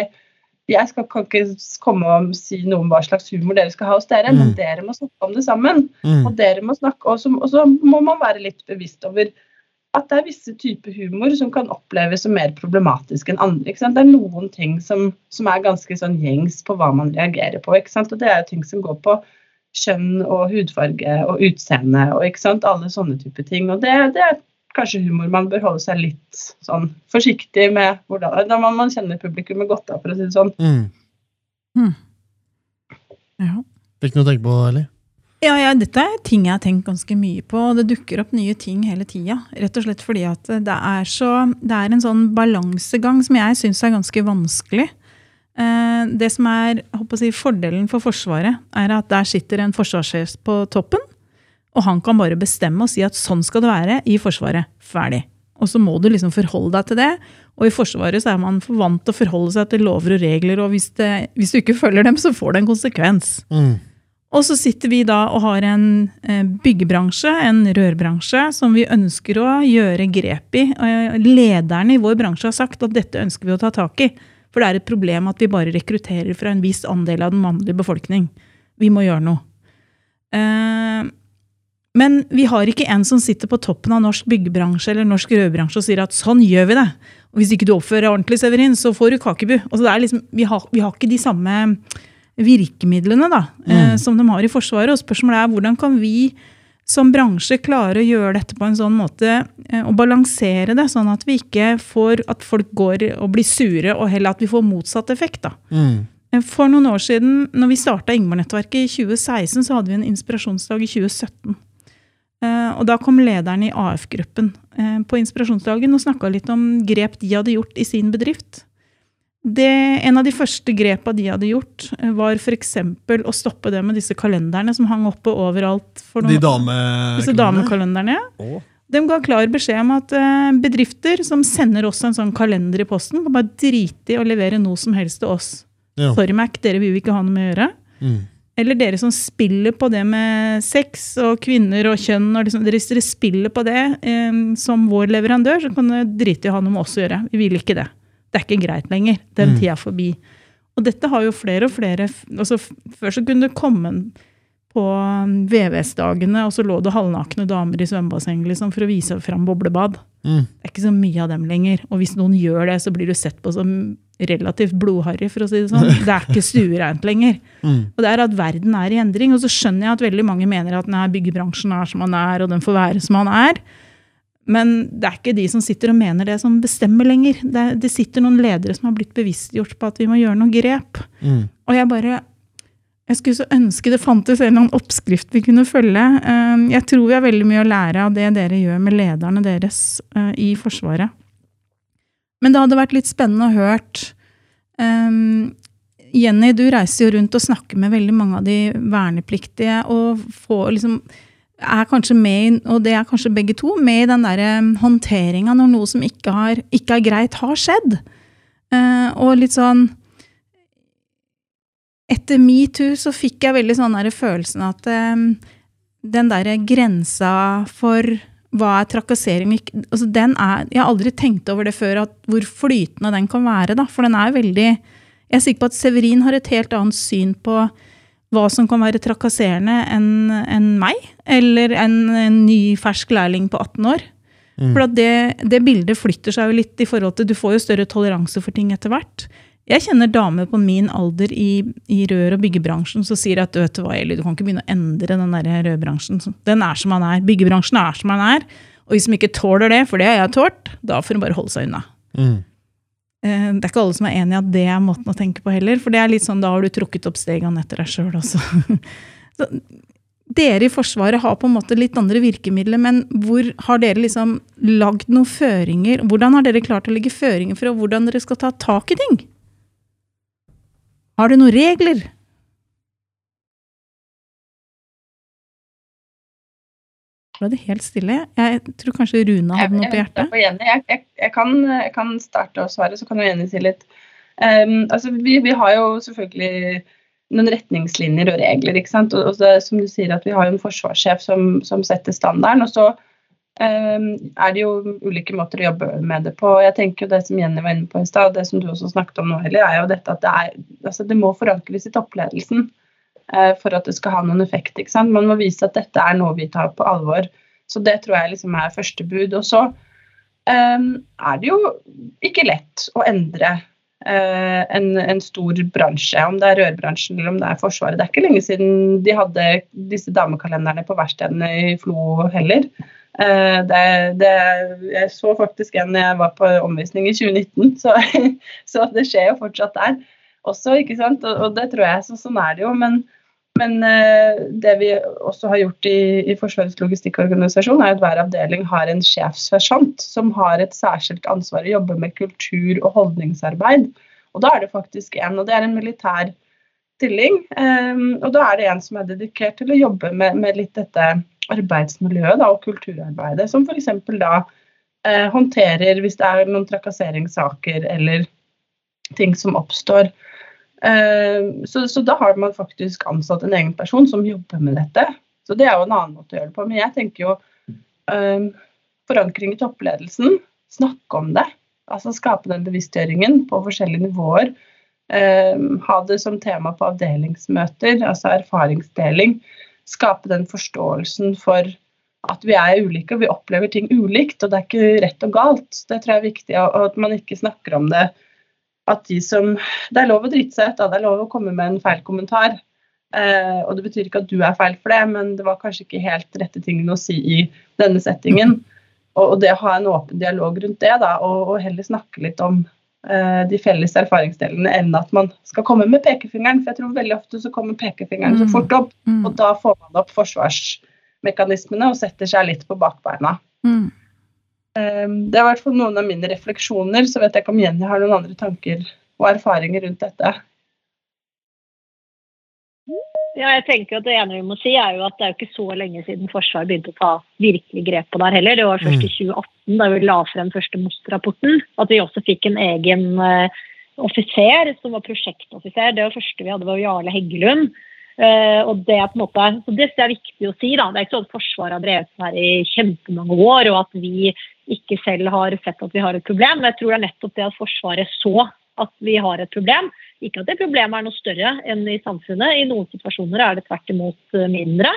jeg skal, kan ikke komme og si noe om hva slags humor dere skal ha hos dere, mm. men dere må snakke om det sammen. Mm. Og dere må snakke, og så, og så må man være litt bevisst over at det er visse typer humor som kan oppleves som mer problematisk enn andre. Det er noen ting som, som er ganske sånn gjengs på hva man reagerer på. Og det er jo ting som går på kjønn og hudfarge og utseende og ikke sant, alle sånne type ting. Og det, det, er kanskje humor man bør holde seg litt sånn forsiktig med hvordan, da man, man kjenner publikummet godt da, for å si det sånn. Mm. Mm. Ja. Fikk du noe å tenke på, Eli? Ja, ja, dette er ting jeg har tenkt ganske mye på. og Det dukker opp nye ting hele tida. Rett og slett fordi at det er, så, det er en sånn balansegang som jeg syns er ganske vanskelig. Eh, det som er si, fordelen for Forsvaret, er at der sitter en forsvarssjef på toppen. Og han kan bare bestemme og si at sånn skal det være i Forsvaret. Ferdig. Og så må du liksom forholde deg til det. Og i Forsvaret så er man vant til å forholde seg til lover og regler, og hvis, det, hvis du ikke følger dem, så får det en konsekvens. Mm. Og så sitter vi da og har en eh, byggebransje, en rørbransje, som vi ønsker å gjøre grep i. Lederne i vår bransje har sagt at dette ønsker vi å ta tak i. For det er et problem at vi bare rekrutterer fra en viss andel av den mannlige befolkning. Vi må gjøre noe. Eh, men vi har ikke en som sitter på toppen av norsk byggebransje eller norsk rødbransje og sier at sånn gjør vi det. Og hvis ikke du oppfører deg ordentlig, Severin, så får du kakebu. Altså liksom, vi, har, vi, har, ikke de samme virkemidlene da, eh, mm. eh, som de har i Forsvaret. Og spørsmålet er hvordan kan vi som bransje klare å gjøre dette på en sånn måte eh, og balansere det, sånn at vi ikke får at folk går og blir sure, og heller at vi får motsatt effekt. da. Mm. Eh, for noen år siden, når vi starta Ingmar-nettverket i 2016, så hadde vi en inspirasjonsdag i 2017. Eh, og da kom lederen i AF-gruppen på inspirasjonsdagen og snakka litt om grep de hadde gjort i sin bedrift. Det, en av de første grepa de hadde gjort, eh, var f.eks. å stoppe det med disse kalenderne som hang oppe overalt. de dame disse damekalenderne? Ja. De ga klar beskjed om at bedrifter som sender oss en sånn kalender i posten, kan bare drite i å levere noe som helst til oss. Ja. Sorry, Mac, dere vil jo ikke ha noe med å gjøre. Mm. Eller dere som spiller på det med sex og kvinner og kjønn. Og liksom, dere, dere spiller på det um, som vår leverandør, så kan dere drite i å ha noe med oss å gjøre. Vi vil ikke det. Det er ikke greit lenger. Den mm. tida er forbi. Og dette har jo flere og flere altså Før så kunne det komme på um, VVS-dagene, og så lå det halvnakne damer i svømmebasseng liksom, for å vise fram boblebad. Mm. Det er ikke så mye av dem lenger. Og hvis noen gjør det, så blir du sett på som relativt blodharry, for å si det sånn. Det er ikke stuereint lenger. Mm. Og det er at verden er i endring. Og så skjønner jeg at veldig mange mener at nei, byggebransjen er som han er, og den får være som han er. Men det er ikke de som sitter og mener det, som bestemmer lenger. Det, det sitter noen ledere som har blitt bevisstgjort på at vi må gjøre noen grep. Mm. Og jeg bare jeg skulle så ønske det fantes en eller annen oppskrift vi kunne følge. Eh, jeg tror vi har veldig mye å lære av det dere gjør med lederne deres eh, i Forsvaret. Men det hadde vært litt spennende å hørt um, Jenny, du reiser jo rundt og snakker med veldig mange av de vernepliktige. og får liksom, er kanskje med, og det er kanskje begge to, med i den der håndteringa når noe som ikke, har, ikke, er greit, har skjedd. Uh, og litt sånn Etter metoo så fikk jeg veldig sånn følelsen at um, den derre grensa for hva er trakassering? Altså, den er, jeg har aldri tenkt over det før, hvor flytende den kan være. Da. For den er veldig Jeg er sikker på at Severin har et helt annet syn på hva som kan være trakasserende enn en meg, eller en, en ny, fersk lærling på 18 år. Mm. For det, det, bildet flytter seg jo litt i forhold til Du får jo større toleranse for ting etter hvert. Jeg kjenner damer på min alder i, i rør- og byggebransjen som sier at vet du hva, Eli, du kan ikke begynne å endre den der rødbransjen. Den er som den er. Byggebransjen er som den er. Og hvis de ikke tåler det, for det har jeg tålt, da får de bare holde seg unna. Mm. Eh, det er ikke alle som er enig i at det er måten å tenke på heller. For det er litt sånn, da har du trukket opp stegene etter deg sjøl også. Så, dere i Forsvaret har på en måte litt andre virkemidler, men hvor har dere liksom lagd noen føringer? Hvordan har dere klart å legge føringer for hvordan dere skal ta tak i ting? Har dere noen regler? Ble det helt stille. Jeg tror kanskje Runa hadde noe på hjertet. Jeg, jeg, jeg, jeg kan, kan, starte å svare, så kan Jenny si litt. Um, altså, vi, vi, har jo selvfølgelig noen retningslinjer og regler. ikke sant? Og, og det, som du sier, at Vi har jo en forsvarssjef som, som setter standarden. og så um, er det jo ulike måter å jobbe med det på. Jeg tenker jo Det som Jenny var inne på i stad, det som du også snakket om nå, heller, er jo dette at det, er, altså det må forankres i toppledelsen for at det skal ha noen effekt. ikke sant? Man må vise at dette er noe vi tar på alvor. Så det tror jeg liksom er første bud. Og så um, er det jo ikke lett å endre uh, en, en, stor bransje, om det er rørbransjen eller om det er Forsvaret. Det er ikke lenge siden de hadde disse damekalenderne på verkstedene i Flo heller. Uh, det, det, jeg så faktisk en jeg var på omvisning i 2019, så, så det skjer jo fortsatt der også, ikke sant. Og, og det tror jeg, så, sånn er det jo. men men uh, det vi også har gjort i, i Forsvarets logistikkorganisasjon, er at hver avdeling har en sjefssersjant som har et særskilt ansvar å jobbe med kultur- og holdningsarbeid. Og da er det faktisk en, og det er en militær stilling. Um, og da er det en som er dedikert til å jobbe med, med litt dette arbeidsmiljøet da, og kulturarbeidet, som f.eks. da eh, håndterer hvis det er noen trakasseringssaker eller ting som oppstår. Eh, så, så, da har man faktisk ansatt en egen person som jobber med dette. Så det er jo en annen måte å gjøre det på. Men jeg tenker jo um, forankring i toppledelsen. Snakke om det. Altså skape den bevisstgjøringen på forskjellige nivåer. Um, ha det som tema på avdelingsmøter, altså erfaringsdeling. Skape den forståelsen for at vi er ulike og vi opplever ting ulikt. Og det er ikke rett og galt. Det tror jeg er viktig. Og at man ikke snakker om det at de som Det er lov å drite seg ut, det er lov å komme med en feil kommentar. Eh, og det betyr ikke at du er feil for det, men det var kanskje ikke helt rette tingene å si i denne settingen. Og, og det å ha en åpen dialog rundt det, da, og, og heller snakke litt om eh, de felles erfaringsdelene enn at man skal komme med pekefingeren. For jeg tror veldig ofte så kommer pekefingeren så mm. fort opp, mm. og da får man opp forsvarsmekanismene og setter seg litt på bakbeina. Mm. Um, det er i hvert fall noen av mine refleksjoner, så vet jeg ikke om Jenny har noen andre tanker og erfaringer rundt dette. Ja, jeg tenker at Det ene vi må si er jo at det er jo ikke så lenge siden Forsvaret begynte å ta virkelig grep på det her heller. Det var først i 2018, mm. da vi la frem første MOST-rapporten, at vi også fikk en egen uh, offiser som var prosjektoffiser. Det var første vi hadde, var Jarle Heggelund og Det er på en måte, så det er viktig å si. da, Det er ikke sånn at Forsvaret har drevet her i kjempemange år, og at vi ikke selv har sett at vi har et problem. Men jeg tror det er nettopp det at Forsvaret så at vi har et problem. Ikke at det problemet er noe større enn i samfunnet. I noen situasjoner er det tvert imot eh, mindre.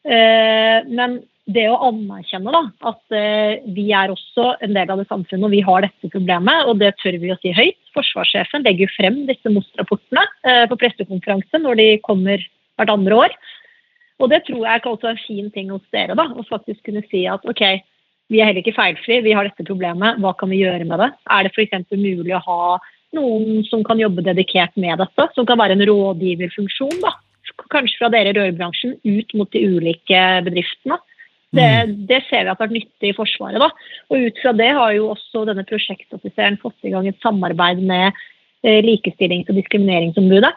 Uh, men det å anerkjenne da, at eh, vi er også en del av det samfunnet og vi har dette problemet, og det tør vi å si høyt. Forsvarssjefen legger frem disse MOST-rapportene eh, på pressekonferanse når de kommer hvert andre år. Og det tror jeg også være en fin ting hos dere, da, å faktisk kunne si at ok, vi er heller ikke feilfri, vi har dette problemet, hva kan vi gjøre med det? Er det f.eks. mulig å ha noen som kan jobbe dedikert med dette, som kan være en rådgiverfunksjon, da? Kanskje fra dere i rørbransjen ut mot de ulike bedriftene. Det, mm. det, ser vi at har vært nyttig i Forsvaret. Da. Og Ut fra det har jo også denne prosjektoffiseren fått i gang et samarbeid med eh, Likestillings- og diskrimineringsombudet.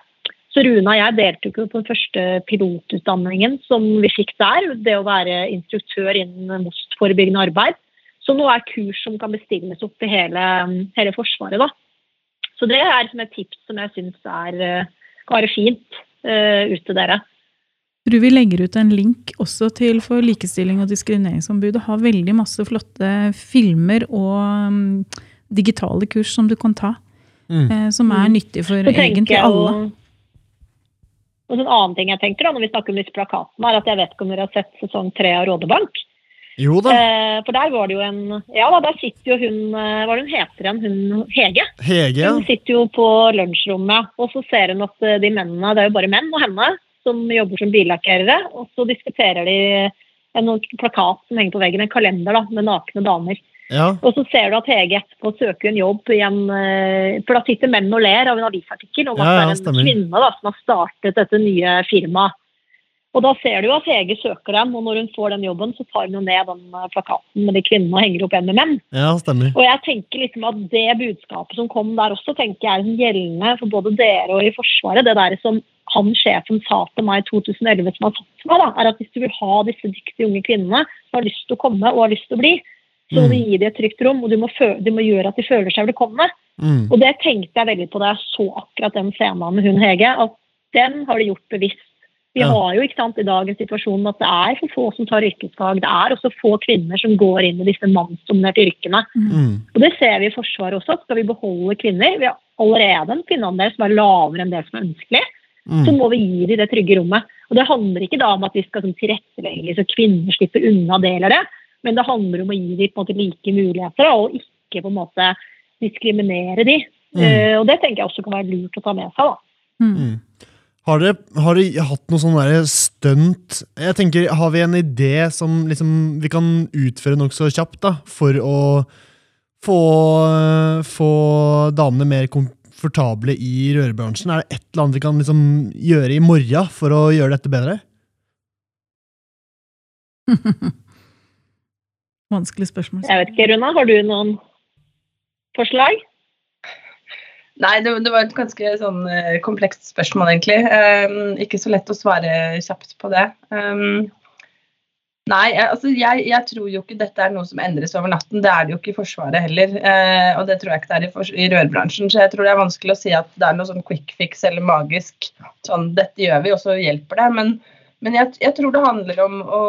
Så Rune og jeg deltok jo på den første pilotutdanningen som vi fikk der. Det å være instruktør innen MOST-forebyggende arbeid. Så nå er kurs som kan bestilles opp i hele, hele Forsvaret. Da. Så det er et tips som jeg syns er, bare fint uh, ut til dere. Tror vi legger ut en link også til for Likestilling- og diskrimineringsombudet. Har veldig masse flotte filmer og um, digitale kurs som du kan ta. Mm. Eh, som er mm. nyttig for egentlig alle. Og en annen ting jeg tenker da, når vi snakker om disse plakatene, er at jeg vet ikke om dere har sett sesong tre av Rådebank? Jo da. Eh, for der var det jo en Ja da, der sitter jo hun eh, Hva er det hun heter igjen? Hun Hege. Hege, ja. Hun sitter jo på lunsjrommet, og så ser hun at eh, de mennene Det er jo bare menn og henne som jobber som billakkerere. Og så diskuterer de en plakat som henger på veggen, en kalender da, med nakne damer. Ja. Og så ser du at Hege etterpå søker en jobb i en eh, For da sitter menn og ler av en avisartikkel om at ja, ja, det er en kvinne da, som har startet dette nye firmaet. Og da ser du at Hege søker dem, og når hun får den jobben, så tar hun jo ned den eh, plakaten med de kvinnene og henger opp en med menn. Ja, stemmer. Og jeg tenker liksom at det budskapet som kom der også, tenker jeg er gjeldende for både dere og i Forsvaret. Det der som han sjefen sa til meg i 2011, som har satt meg, da, er at hvis du vil ha disse dyktige unge kvinnene som har lyst til å komme og har lyst til å bli, så må du mm. gi dem et trygt rom, og du må, føle, du må gjøre at de føler seg velkomne. Mm. Og det tenkte jeg veldig på da jeg så akkurat den scenen med hun Hege, at den har de gjort bevisst vi ja. har jo ikke sant, i dag en situasjon at det er for få som tar yrkesfag. Det er også få kvinner som går inn i disse mannsdominerte yrkene. Mm. Og Det ser vi i Forsvaret også. Skal vi beholde kvinner Vi har allerede en kvinneandel som er lavere enn det som er ønskelig. Mm. Så må vi gi dem det trygge rommet. Og Det handler ikke da om at vi skal sånn, tilrettelegge så kvinner slipper unna det eller det, men det handler om å gi dem på en måte, like muligheter og ikke på en måte diskriminere dem. Mm. Uh, og Det tenker jeg også kan være lurt å ta med seg. da. Mm. mm. Har dere, har dere hatt noe sånn stunt Jeg tenker, Har vi en idé som liksom vi kan utføre nokså kjapt da, for å få, få damene mer komfortable i rørbransjen? Er det et eller annet vi kan liksom gjøre i morgen for å gjøre dette bedre? Vanskelig spørsmål. Jeg vet ikke, Runa. Har du noen forslag? Nei, det, det, var et ganske sånn uh, komplekst spørsmål, egentlig. Um, ikke så lett å svare kjapt på det. Um, Nei, altså jeg, jeg, tror jo ikke dette er noe som endres over natten. Det er det jo ikke i Forsvaret heller. Eh, og det tror jeg ikke det er i, i, rørbransjen. Så jeg tror det er vanskelig å si at det er noe sånn quick fix eller magisk sånn dette gjør vi, og så hjelper det. Men, men jeg, jeg, tror det handler om å,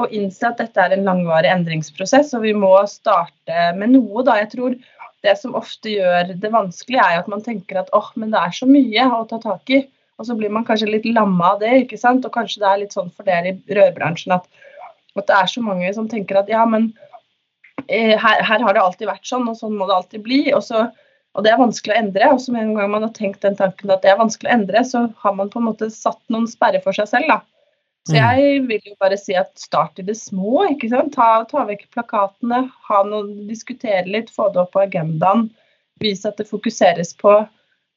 å, innse at dette er en langvarig endringsprosess, og vi må starte med noe, da. Jeg tror det som ofte gjør det vanskelig, er at man tenker at åh, oh, men det er så mye å ta tak i. Og så blir man kanskje litt lamma av det, ikke sant. Og kanskje det er litt sånn for dere i rørbransjen at, at, det er så mange som tenker at ja, men eh, her, her, har det alltid vært sånn, og sånn må det alltid bli. Og, så, og det er vanskelig å endre. Og så med en gang man har tenkt den tanken at det er vanskelig å endre, så har man på en måte satt noen sperrer for seg selv, da. Så mm. jeg vil jo bare si at start i det små. ikke sant? Ta, ta vekk plakatene, ha noen, diskutere litt, få det opp på agendaen. Vise at det fokuseres på.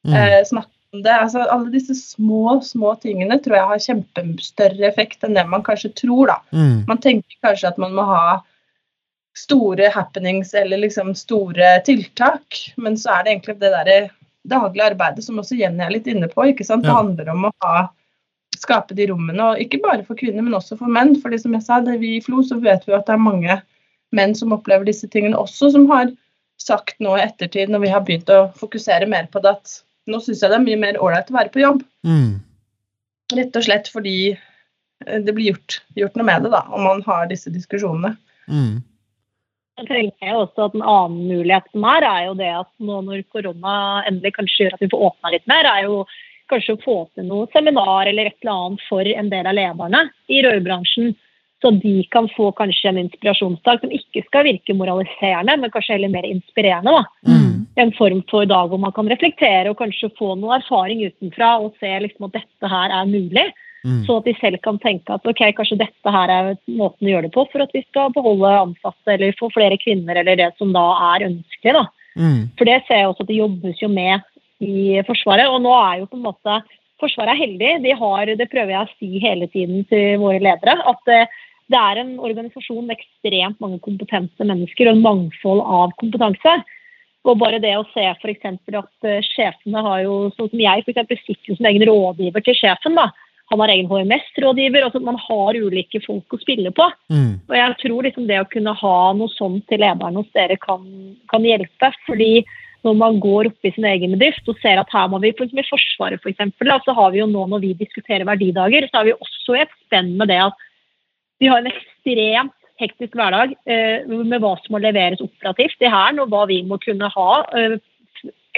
Mm. Eh, snakke det, altså alle disse små, små tingene tror jeg har kjempestørre effekt enn det man kanskje tror. da. Mm. Man tenker kanskje at man må ha store happenings eller liksom store tiltak, men så er det egentlig det der daglige arbeidet som også Jenny er litt inne på. ikke sant? Det handler om å ha, skape de rommene, og ikke bare for kvinner, men også for menn. fordi som jeg sa, det vi i FLO så vet vi at det er mange menn som opplever disse tingene også, som har sagt nå i ettertid, når vi har begynt å fokusere mer på det, at nå syns jeg det er mye mer ålreit å være på jobb. Mm. Rett og slett fordi eh, det blir gjort, gjort, noe med det, da, om man har disse diskusjonene. Mm. Jeg tenker også at En annen mulighet som er, er jo det at nå når korona endelig kanskje gjør at vi får åpna litt mer, er jo kanskje å få til noe seminar eller et eller annet for en del av lederne i rørbransjen. Så de kan få kanskje en inspirasjonsdag som ikke skal virke moraliserende, men kanskje heller mer inspirerende. da. Mm en form for dag hvor man kan reflektere og kanskje få noe erfaring utenfra og se liksom at dette her er mulig. Mm. Så at de selv kan tenke at ok, kanskje dette her er måten å gjøre det på for at vi skal beholde ansatte eller få flere kvinner eller det som da er ønskelig. da. Mm. For det ser jeg også at det jobbes jo med i Forsvaret. Og nå er jo på en måte Forsvaret er heldig. De har, det prøver jeg å si hele tiden til våre ledere. at det, det er en organisasjon med ekstremt mange kompetente mennesker og en mangfold av kompetanse. Og bare det å se f.eks. at uh, sjefene har jo, sånn som jeg f.eks. sitter som egen rådgiver til sjefen. da, Han har egen HMS-rådgiver. altså Man har ulike folk å spille på. Mm. Og jeg tror liksom det å kunne ha noe sånt til lederen hos dere kan, kan hjelpe. fordi når man går opp i sin egen bedrift og ser at her må vi, for I Forsvaret for eksempel, så har vi jo nå når vi diskuterer verdidager, så har vi også et spenn med det at vi har en ekstremt hektisk hverdag eh, med hva som må leveres operativt i Hæren, og hva vi må kunne ha eh,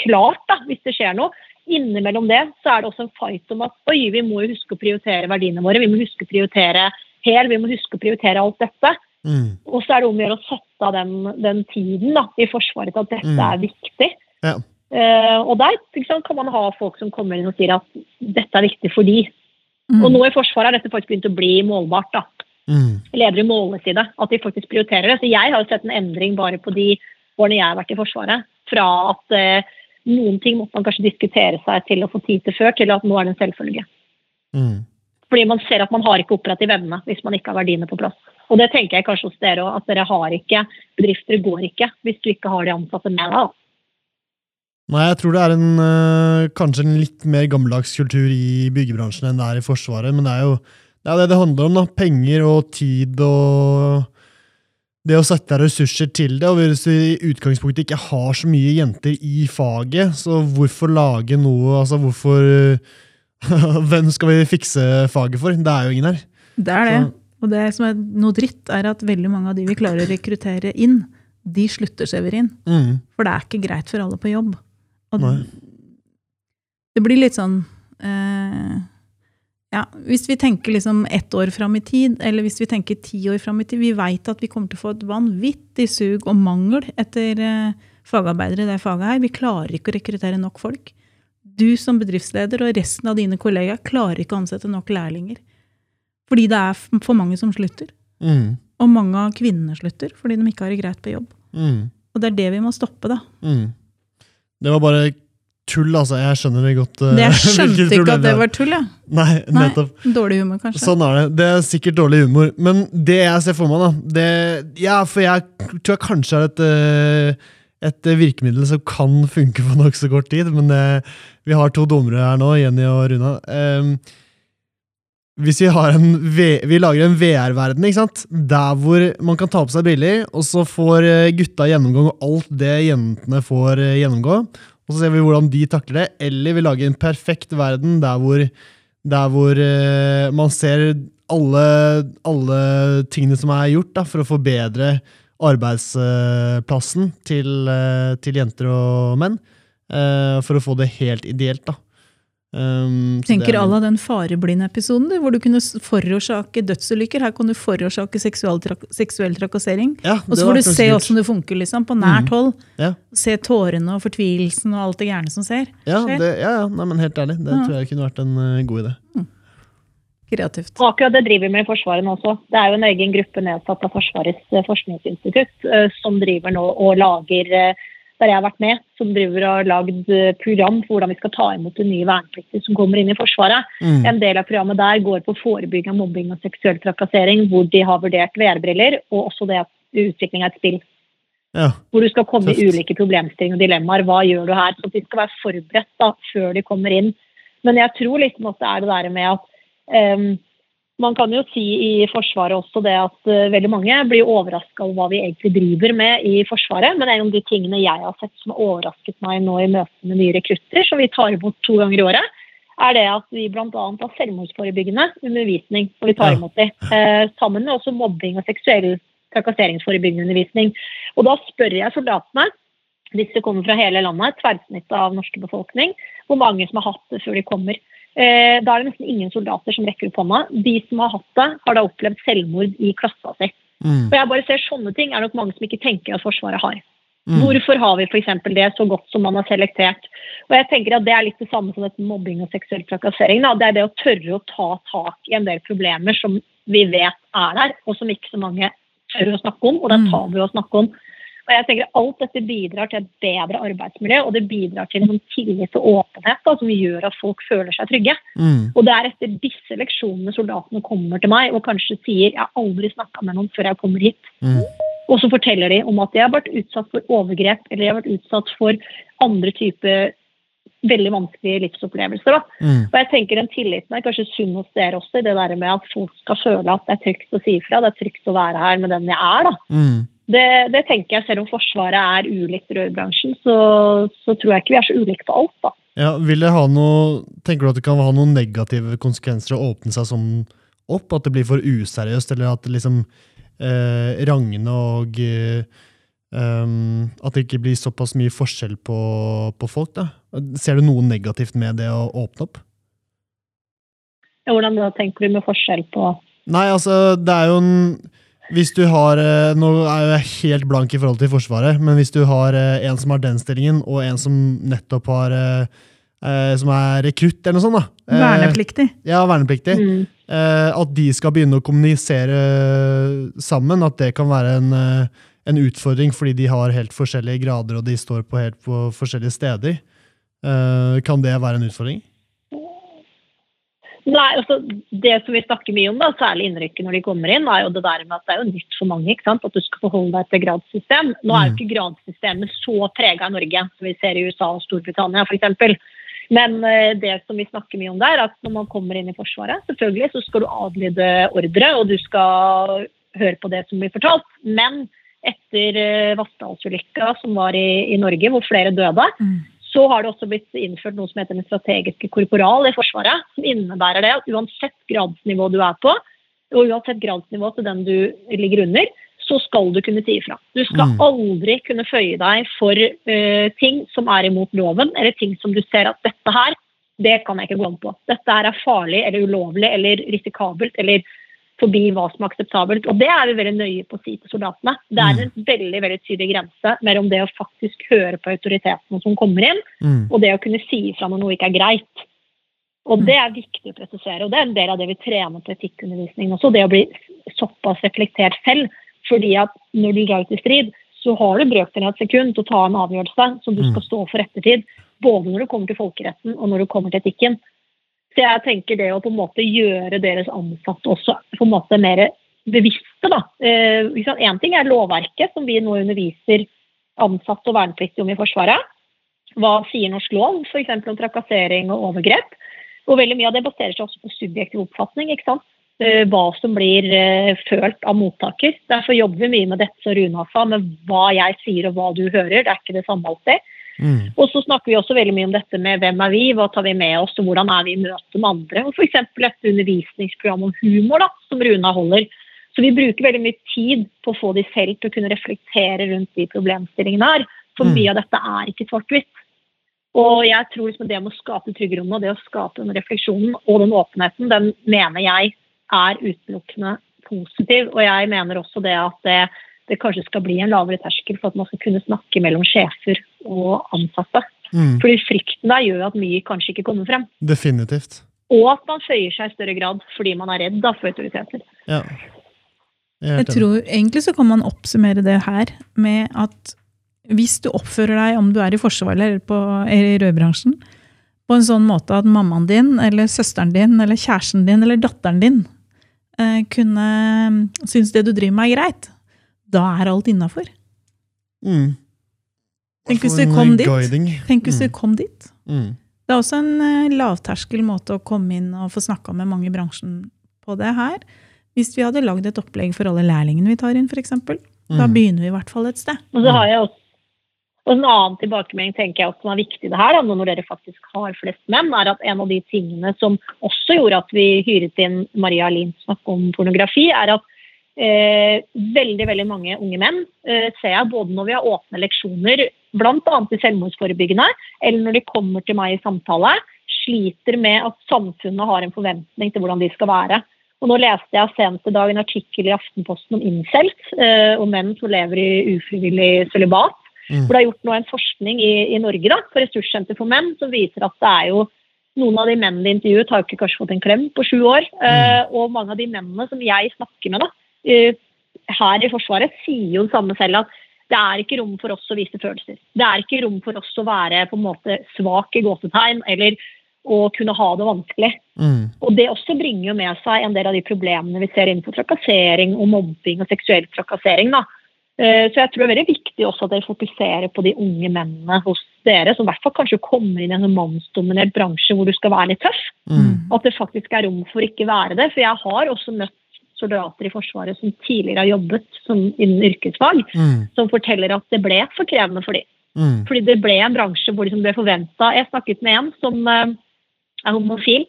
klart da, hvis det skjer noe. Innimellom det så er det også en fight om at oi, vi må jo huske å prioritere verdiene våre. Vi må huske å prioritere hel, vi må huske å prioritere alt dette. Mm. Og så er det om å gjøre å sette av den, den, tiden da, i Forsvaret til at dette mm. er viktig. Ja. Uh, og der sant, kan man ha folk som kommer inn og sier at dette er viktig for de. Mm. Og nå i Forsvaret har dette faktisk begynt å bli målbart. da. Mm. Måles i det, at de faktisk prioriterer det. Så jeg har jo sett en endring bare på de årene jeg har vært i Forsvaret. Fra at eh, noen ting måtte man kanskje diskutere seg til å få tid til før, til at nå er det en selvfølge. Mm. Fordi man ser at man har ikke operativ evne hvis man ikke har verdiene på plass. Og det tenker jeg kanskje hos dere òg, at dere har ikke bedrifter går ikke hvis du ikke har de ansatte med deg. Nei, jeg tror det er en, øh, kanskje en litt mer gammeldags kultur i byggebransjen enn det er i Forsvaret. Men det er jo det er det det handler om. da. Penger og tid og det å sette ressurser til det. Og hvis vi i utgangspunktet ikke har så mye jenter i faget, så hvorfor lage noe Altså, hvorfor Hvem skal vi fikse faget for? Det er jo ingen her. Det er det. Så. Og det som er noe dritt, er at veldig mange av de vi klarer å rekruttere inn, de slutter Severin. Mm. For det er ikke greit for alle på jobb. Og Nei. det blir litt sånn eh, ja, Hvis vi tenker liksom ett år fram i tid, eller hvis vi tenker ti år fram i tid Vi veit at vi kommer til å få et vanvittig sug og mangel etter eh, fagarbeidere i det faget her. Vi klarer ikke å rekruttere nok folk. Du som bedriftsleder og resten av dine kollegaer klarer ikke å ansette nok lærlinger. Fordi det er for mange som slutter. Mm. Og mange av kvinnene slutter fordi de ikke har det greit på jobb. Mm. Og det er det vi må stoppe, da. Mm. Det var bare tull, altså. Jeg skjønner det godt. Uh, jeg skjønte ikke at det var tull, ja. Nei, nettopp. Nei, dårlig humor, kanskje. Sånn er det. Det er sikkert dårlig humor. Men det jeg ser for meg, da det, Ja, for jeg tror jeg kanskje er et, uh, et virkemiddel som kan funke på nokså kort tid. Men det, vi har to dommere her nå, Jenny og Runa. Um, hvis vi, har en vi lager en VR-verden, der hvor man kan ta på seg briller, og så får eh, gutta gjennomgå alt det jentene får eh, gjennomgå. Og så ser vi hvordan de takler det. Eller vi lager en perfekt verden der hvor, der hvor uh, man ser alle, alle, tingene som er gjort da, for å forbedre arbeidsplassen til, uh, til jenter og menn. Uh, for å få det helt ideelt. da. Um, Tenker alle la den fareblind-episoden hvor du kunne forårsake dødsulykker. Her kan du forårsake seksuell, trak seksuell trakassering. Ja, og så får du se åssen det funker liksom, på nært mm. hold. Mm. Ja. Se tårene og fortvilelsen og alt det gærne som ser. Ja, det, ja, ja. Nei, men helt ærlig. Det ja. tror jeg kunne vært en uh, god idé. Mm. Kreativt. Og akkurat det driver vi med i Forsvaret nå også. Det er jo en egen gruppe nedsatt av Forsvarets uh, forskningsinstitutt uh, som driver nå og lager der jeg har vært med, som driver og har lagd eh, program for hvordan vi skal ta imot de nye vernepliktige som kommer inn i Forsvaret. Mm. En del av programmet der går på forebygging av mobbing og seksuell trakassering, hvor de har vurdert VR-briller, og også det at utvikling av et spill. Ja. Hvor du skal komme Tøft. i ulike problemstillinger og dilemmaer. Hva gjør du her? Så de skal være forberedt da, før de kommer inn. Men jeg tror liksom at det er det der med at um, man kan jo si i Forsvaret også det at uh, veldig mange blir overraska over hva vi egentlig driver med i Forsvaret. Men en av de tingene jeg har sett som har overrasket meg nå i møte med nye rekrutter, som vi tar imot to ganger i året, er det at vi bl.a. har selvmordsforebyggende undervisning. og vi tar imot dem, uh, Sammen med også mobbing og seksuell trakasseringsforebyggende undervisning. Og da spør jeg soldatene hvis de kommer fra hele landet, tverrsnittet av norske befolkning, hvor mange som har hatt det før de kommer. Eh, da er det nesten ingen soldater som rekker opp hånda. De som har hatt det, har da opplevd selvmord i klassa si. Mm. Og jeg bare ser Sånne ting er nok mange som ikke tenker at Forsvaret har. Mm. Hvorfor har vi f.eks. det så godt som man har selektert? Og jeg tenker at Det er litt det samme som dette mobbing og seksuell trakassering. Da. Det er det å tørre å ta tak i en del problemer som vi vet er der, og som ikke så mange tør å snakke om. Og det er mm. tabu å snakke om. Og jeg tenker Alt dette bidrar til et bedre arbeidsmiljø og det bidrar til en tillit og åpenhet da, som gjør at folk føler seg trygge. Mm. Og Det er etter disse leksjonene soldatene kommer til meg og kanskje sier 'jeg har aldri snakka med noen før jeg kommer hit'. Mm. Og så forteller de om at de har vært utsatt for overgrep eller de har vært utsatt for andre typer veldig vanskelige livsopplevelser. Mm. Og jeg tenker Den tilliten er kanskje sunn hos dere også, i det der med at folk skal føle at det er trygt å si fra. Det er trygt å være her med den jeg er. da. Mm. Det, det, tenker jeg, Selv om Forsvaret er ulikt rørbransjen, så, så, tror jeg ikke vi er så ulike på alt. da. Ja, vil det ha noe, Tenker du at det kan ha noen negative konsekvenser å åpne seg sånn opp? At det blir for useriøst, eller at det liksom eh, rangene og eh, um, At det ikke blir såpass mye forskjell på, på, folk? da? Ser du noe negativt med det å åpne opp? Ja, hvordan da tenker du med forskjell på Nei, altså, det er jo en hvis du har eh, Nå er jeg helt blank i forhold til Forsvaret, men hvis du har eh, en som har den stillingen, og en som nettopp har eh, Som er rekrutt, eller noe sånt. da. Vernepliktig. Ja, vernepliktig. Mm. At de skal begynne å kommunisere sammen. At det kan være en, en, utfordring fordi de har helt forskjellige grader og de står på helt på forskjellige steder. Kan det være en utfordring? Nei, altså Det som vi snakker mye om, da, særlig innrykket når de kommer inn, er jo det der med at det er jo nytt for mange ikke sant? at du skal forholde deg til gradssystem. Nå er jo mm. ikke gradssystemet så prega i Norge som vi ser i USA og Storbritannia f.eks. Men uh, det som vi snakker mye om der, er at når man kommer inn i Forsvaret, selvfølgelig så skal du adlyde ordre, og du skal høre på det som blir fortalt. Men etter uh, Vassdalsulykka som var i, i, Norge, hvor flere døde, mm så har det også blitt innført noe som heter den strategiske korporal i Forsvaret. Som innebærer det at uansett gradsnivå du er på, og uansett gradsnivå til den du ligger under, så skal du kunne si ifra. Du skal mm. aldri kunne føye deg for uh, ting som er imot loven, eller ting som du ser at dette her, det kan jeg ikke gå an på. Dette her er farlig eller ulovlig eller risikabelt eller forbi hva som er akseptabelt. Og det er vi veldig nøye på å si til soldatene. Det er mm. en veldig veldig tydelig grense mellom det å faktisk høre på autoritetene som kommer inn, mm. og det å kunne si ifra når noe ikke er greit. Og det er viktig å presisere, og det er en del av det vi trener på etikkundervisningen også. Det å bli såpass reflektert selv. fordi at når du drar ut i strid, så har du brøkdelen av et sekund til å ta en avgjørelse som du mm. skal stå for ettertid. Både når du kommer til folkeretten og når du kommer til etikken. Så jeg tenker det å på en måte gjøre deres ansatte også på en måte mer bevisste. da. Én eh, ting er lovverket, som vi nå underviser ansatte og vernepliktige om i Forsvaret. Hva sier norsk lov f.eks. om trakassering og overgrep? Og veldig mye av det baserer seg også på subjektiv oppfatning. ikke sant? Eh, hva som blir uh, følt av mottaker. Derfor jobber vi mye med dette som Rune sa, med hva jeg sier og hva du hører. Det er ikke det samme alltid. Mm. Og så snakker vi også veldig mye om dette med hvem er vi, hva tar vi med oss, og hvordan er vi i møte med andre. Og F.eks. et undervisningsprogram om humor da, som Runa holder. Så vi bruker veldig mye tid på å få de selv til å kunne reflektere rundt de problemstillingene her. For mm. mye av dette er ikke svart-hvitt. Og jeg tror liksom det med å skape trygge rom og det å skape den refleksjonen og den åpenheten, den mener jeg er utelukkende positiv. Og jeg mener også det at det, det kanskje skal bli en lavere terskel for at man skal kunne snakke mellom sjefer og ansatte. Mm. Fordi frykten der gjør at mye kanskje ikke kommer frem. Definitivt. Og at man føyer seg i større grad fordi man er redd da, for autoriteter. Ja. Jeg, jeg tror Egentlig så kan man oppsummere det her med at hvis du oppfører deg, om du er i Forsvaret eller, på, eller i rødbransjen, på en sånn måte at mammaen din eller søsteren din eller kjæresten din eller datteren din eh, kunne synes det du driver med, er greit, da er alt innafor. Mm. Tenk hvis du kom dit. Tenk hvis mm. du kom dit. Mm. Det er også en uh, lavterskel måte å komme inn og få snakka med mange i bransjen på det her. Hvis vi hadde lagd et opplegg for alle lærlingene vi tar inn, f.eks. Mm. Da begynner vi i hvert fall et sted. Og så har jeg også og En annen tilbakemelding tenker jeg også som er viktig det her, da, når dere faktisk har flest menn, er at en av de tingene som også gjorde at vi hyret inn Maria Lind snakke om pornografi, er at eh, veldig veldig mange unge menn eh, ser jeg både når vi har åpne leksjoner, bl.a. i selvmordsforebyggende, eller når de kommer til meg i samtale, sliter med at samfunnet har en forventning til hvordan de skal være. Og nå leste jeg senest i dag en artikkel i Aftenposten om incels, eh, om menn som lever i ufrivillig sølibat. Mm. Hvor det er gjort nå en forskning i, i Norge da, på Ressurssenter for menn som viser at det er jo noen av de mennene de intervjuet, har ikke kanskje fått en klem på sju år. Mm. Uh, og mange av de mennene som jeg snakker med da, her i Forsvaret, sier jo det samme selv at det er ikke rom for oss å vise følelser. Det er ikke rom for oss å være på en måte svak i gåsetegn eller å kunne ha det vanskelig. Mm. Og Det også bringer jo med seg en del av de problemene vi ser innenfor trakassering og mobbing og seksuell trakassering. da. Eh, så jeg tror det er veldig viktig også at dere fokuserer på de unge mennene hos dere, som i hvert fall kanskje kommer inn i en mannsdominert bransje hvor du skal være litt tøff. Mm. At det faktisk er rom for ikke være det. For jeg har også møtt soldater i Forsvaret som tidligere har jobbet som innen yrkesfag, mm. som forteller at det ble for krevende for dem. Mm. Fordi det ble en bransje hvor det ble forventa Jeg snakket med en som uh, er homofil,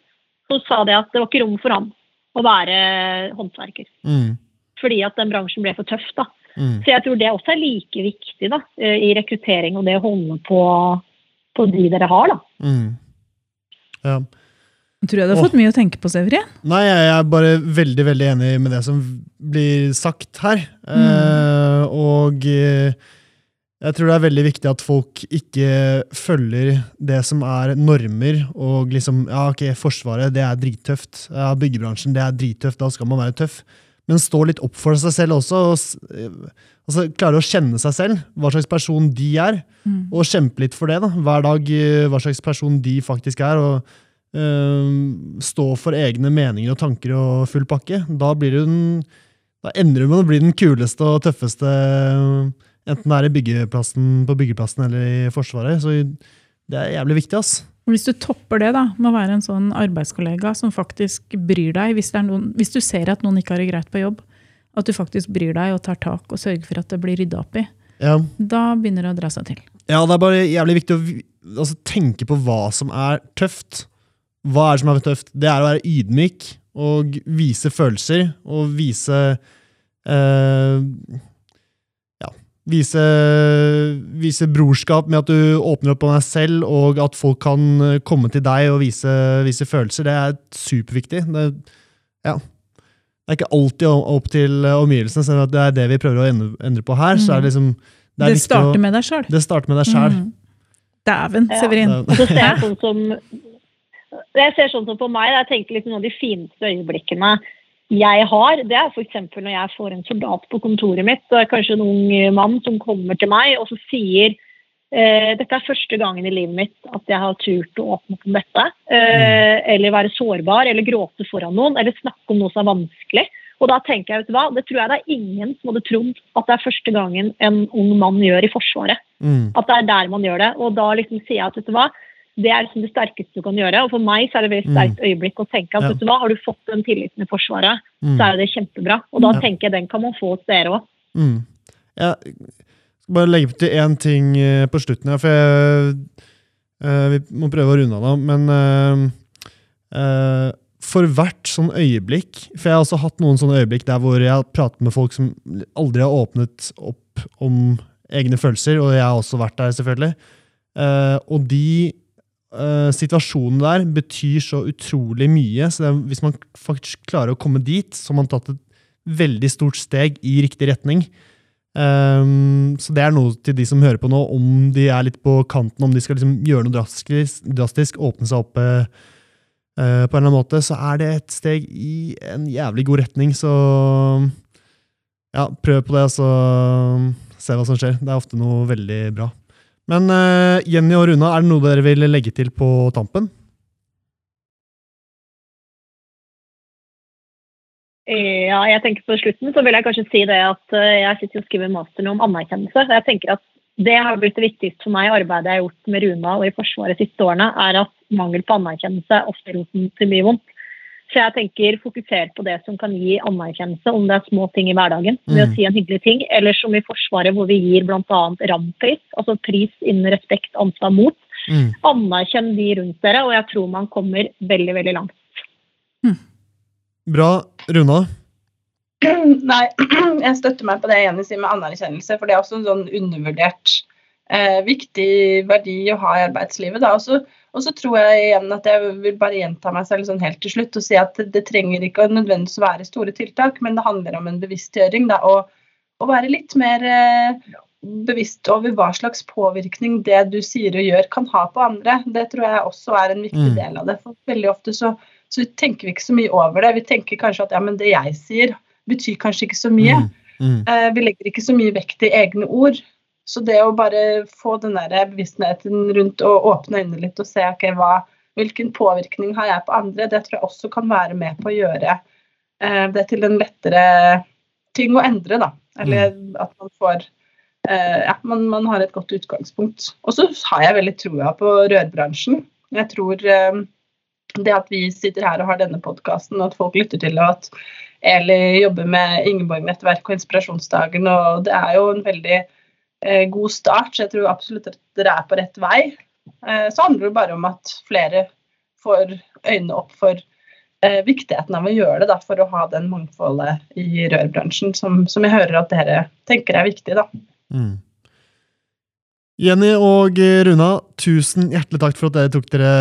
som sa det at det var ikke rom for ham å være håndverker. Mm. Fordi at den bransjen ble for tøff. da. Mm. Så jeg tror det også er like viktig da, eh, i rekruttering og det å holde på, på de dere har. da. Mm. Ja. Tror jeg du har fått mye å tenke på, Severin. Nei, jeg er bare veldig veldig enig med det som blir sagt her. Mm. Eh, og eh, jeg tror det er veldig viktig at folk ikke følger det som er normer. og liksom, ja ok, Forsvaret det er drittøft. Ja, Byggebransjen det er drittøft. Da skal man være tøff men stå litt opp for seg selv også. og eh, altså, Klare å kjenne seg selv, hva slags person de er, mm. og kjempe litt for det. da, Hver dag eh, hva slags person de faktisk er. og Stå for egne meninger og tanker og full pakke. Da, blir du den, da ender du med å bli den kuleste og tøffeste, enten det er i byggeplassen, på byggeplassen eller i Forsvaret. Så det er jævlig viktig. ass. Hvis du topper det da, med å være en sånn arbeidskollega som faktisk bryr deg, hvis, noen, hvis, du ser at noen ikke har det greit på jobb, at du faktisk bryr deg og tar tak og sørger for at det blir rydda opp i, ja. da begynner det å dra seg til. Ja, det er bare jævlig viktig å altså, tenke på hva som er tøft. Hva er det som er tøft? Det er å være ydmyk og vise følelser og vise eh, Vise, vise, brorskap med at du åpner opp på deg selv, og at folk kan komme til deg og vise, vise følelser. Det er superviktig. Det, ja. det er ikke alltid opp til omgivelsene, selv om det er det vi prøver å endre, endre på her. Mm. så er Det liksom... Det, det starter å, med deg sjøl. Det starter med deg sjøl. Mm. Dæven, Severin. Ja. det er sånn som jeg ser sånn som på meg, jeg tenker liksom noen av de fineste øyeblikkene jeg har, det er f.eks. når jeg får en soldat på kontoret mitt, og det er kanskje en ung mann som kommer til meg og så sier eh, dette er første gangen i livet mitt at jeg har turt å åpne opp om dette. Eh, mm. eller være sårbar, eller gråte foran noen, eller snakke om noe som er vanskelig. Og da tenker jeg, vet du hva, Det tror jeg det er ingen som hadde trodd at det er første gangen en ung mann gjør i Forsvaret. Mm. At det er der man gjør det. Og da liksom sier jeg at vet du hva, Det er liksom det sterkeste du kan gjøre. Og for meg så er det et veldig sterkt øyeblikk å tenke at Ja. vet du hva, har du fått den tilliten i Forsvaret, Mm. så er det kjempebra. Og da Ja. tenker jeg den kan man få hos dere òg. Mm. Jeg skal bare legge til én ting eh, på slutten her, for jeg, eh, vi må prøve å runde av nå. Men eh, eh, for hvert sånn øyeblikk For jeg har også hatt noen sånne øyeblikk der hvor jeg har pratet med folk som aldri har åpnet opp om egne følelser, og jeg har også vært der, selvfølgelig. Eh, og de eh, situasjonene der betyr så utrolig mye. Så er- hvis man faktisk klarer å komme dit, så har man tatt et veldig stort steg i riktig retning. Um, så det er noe til de som hører på nå, om de er litt på kanten, om de skal liksom gjøre noe drastisk, drastisk åpne seg opp eh, eh, på en eller annen måte, så er det et steg i en jævlig god retning. Så ja, prøv på det, og så se hva som skjer. Det er ofte noe veldig bra. Men uh, Jenny og Runa, er det noe dere vil legge til på tampen? Ja, jeg tenker på slutten så vil jeg kanskje si det at eh, jeg sitter og skriver master om anerkjennelse. Jeg tenker at Det har blitt det viktigste for meg i arbeidet jeg har gjort med Runa og i Forsvaret de siste årene, er at mangel på anerkjennelse er ofte roten til mye vondt. Så jeg tenker fokuser på det som kan gi anerkjennelse, om det er små ting i hverdagen, ved å Mm. si en hyggelig ting, eller som i Forsvaret hvor vi gir bl.a. rampris, altså pris innen respekt, ansvar, mot. Mm. Anerkjenn de rundt dere, og jeg tror man kommer veldig, veldig langt. Bra. Runa? Nei, jeg støtter meg på det Jenny sier med anerkjennelse, for det er også en sånn undervurdert eh, viktig verdi å ha i arbeidslivet. Da. Og så- Og så tror jeg igjen at jeg vil bare gjenta meg selv sånn helt til slutt og si at det, trenger ikke å nødvendigvis være store tiltak, men det handler om en bevisstgjøring. Da, og, og være litt mer eh, bevisst over hva slags påvirkning det du sier og gjør kan ha på andre. Det tror jeg også er en viktig Mm. del av det. For veldig ofte så, så tenker vi ikke så mye over det. Vi tenker kanskje at ja, men det jeg sier betyr kanskje ikke så mye. Mm. Mm. Eh, vi legger ikke så mye vekt i egne ord. Så det å bare få den der bevisstheten rundt og åpne øynene litt og se ok, hva, hvilken påvirkning har jeg på andre, det tror jeg også kan være med på å gjøre eh, det til en lettere ting å endre. da. Eller at man får eh, ja, man, man har et godt utgangspunkt. Og så har jeg veldig troa på rørbransjen. Jeg tror eh, det at vi sitter her og har denne podkasten, og at folk lytter til, og at Eli jobber med Ingeborg-nettverk og Inspirasjonsdagen, og det er jo en veldig god start, så jeg tror absolutt at dere er på rett vei. Eh, så handler det bare om at flere får øynene opp for eh, viktigheten av å gjøre det, da, for å ha den mangfoldet i rørbransjen som, som jeg hører at dere tenker er viktig. da. Mm. Jenny og Runa, tusen hjertelig takk for at dere tok dere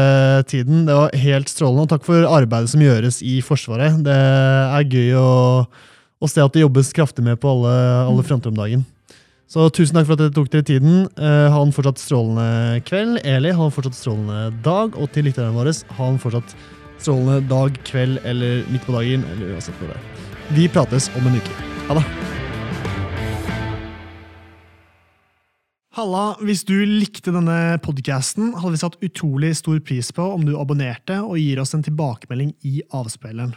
tiden. Det var helt strålende. Og takk for arbeidet som gjøres i Forsvaret. Det er gøy å, å se at det jobbes kraftig med på alle, alle fronter om dagen. Så tusen takk for at dere tok dere tiden. Eh, ha en fortsatt strålende kveld. Eli, ha en fortsatt strålende dag. Og til lytterne våre, ha en fortsatt strålende dag, kveld eller midt på dagen. eller uansett hvor det er. Vi prates om en uke. Ha det. Halla, hvis du likte denne podcasten, hadde vi satt utrolig stor pris på om du abonnerte og gir oss en tilbakemelding i avspilleren.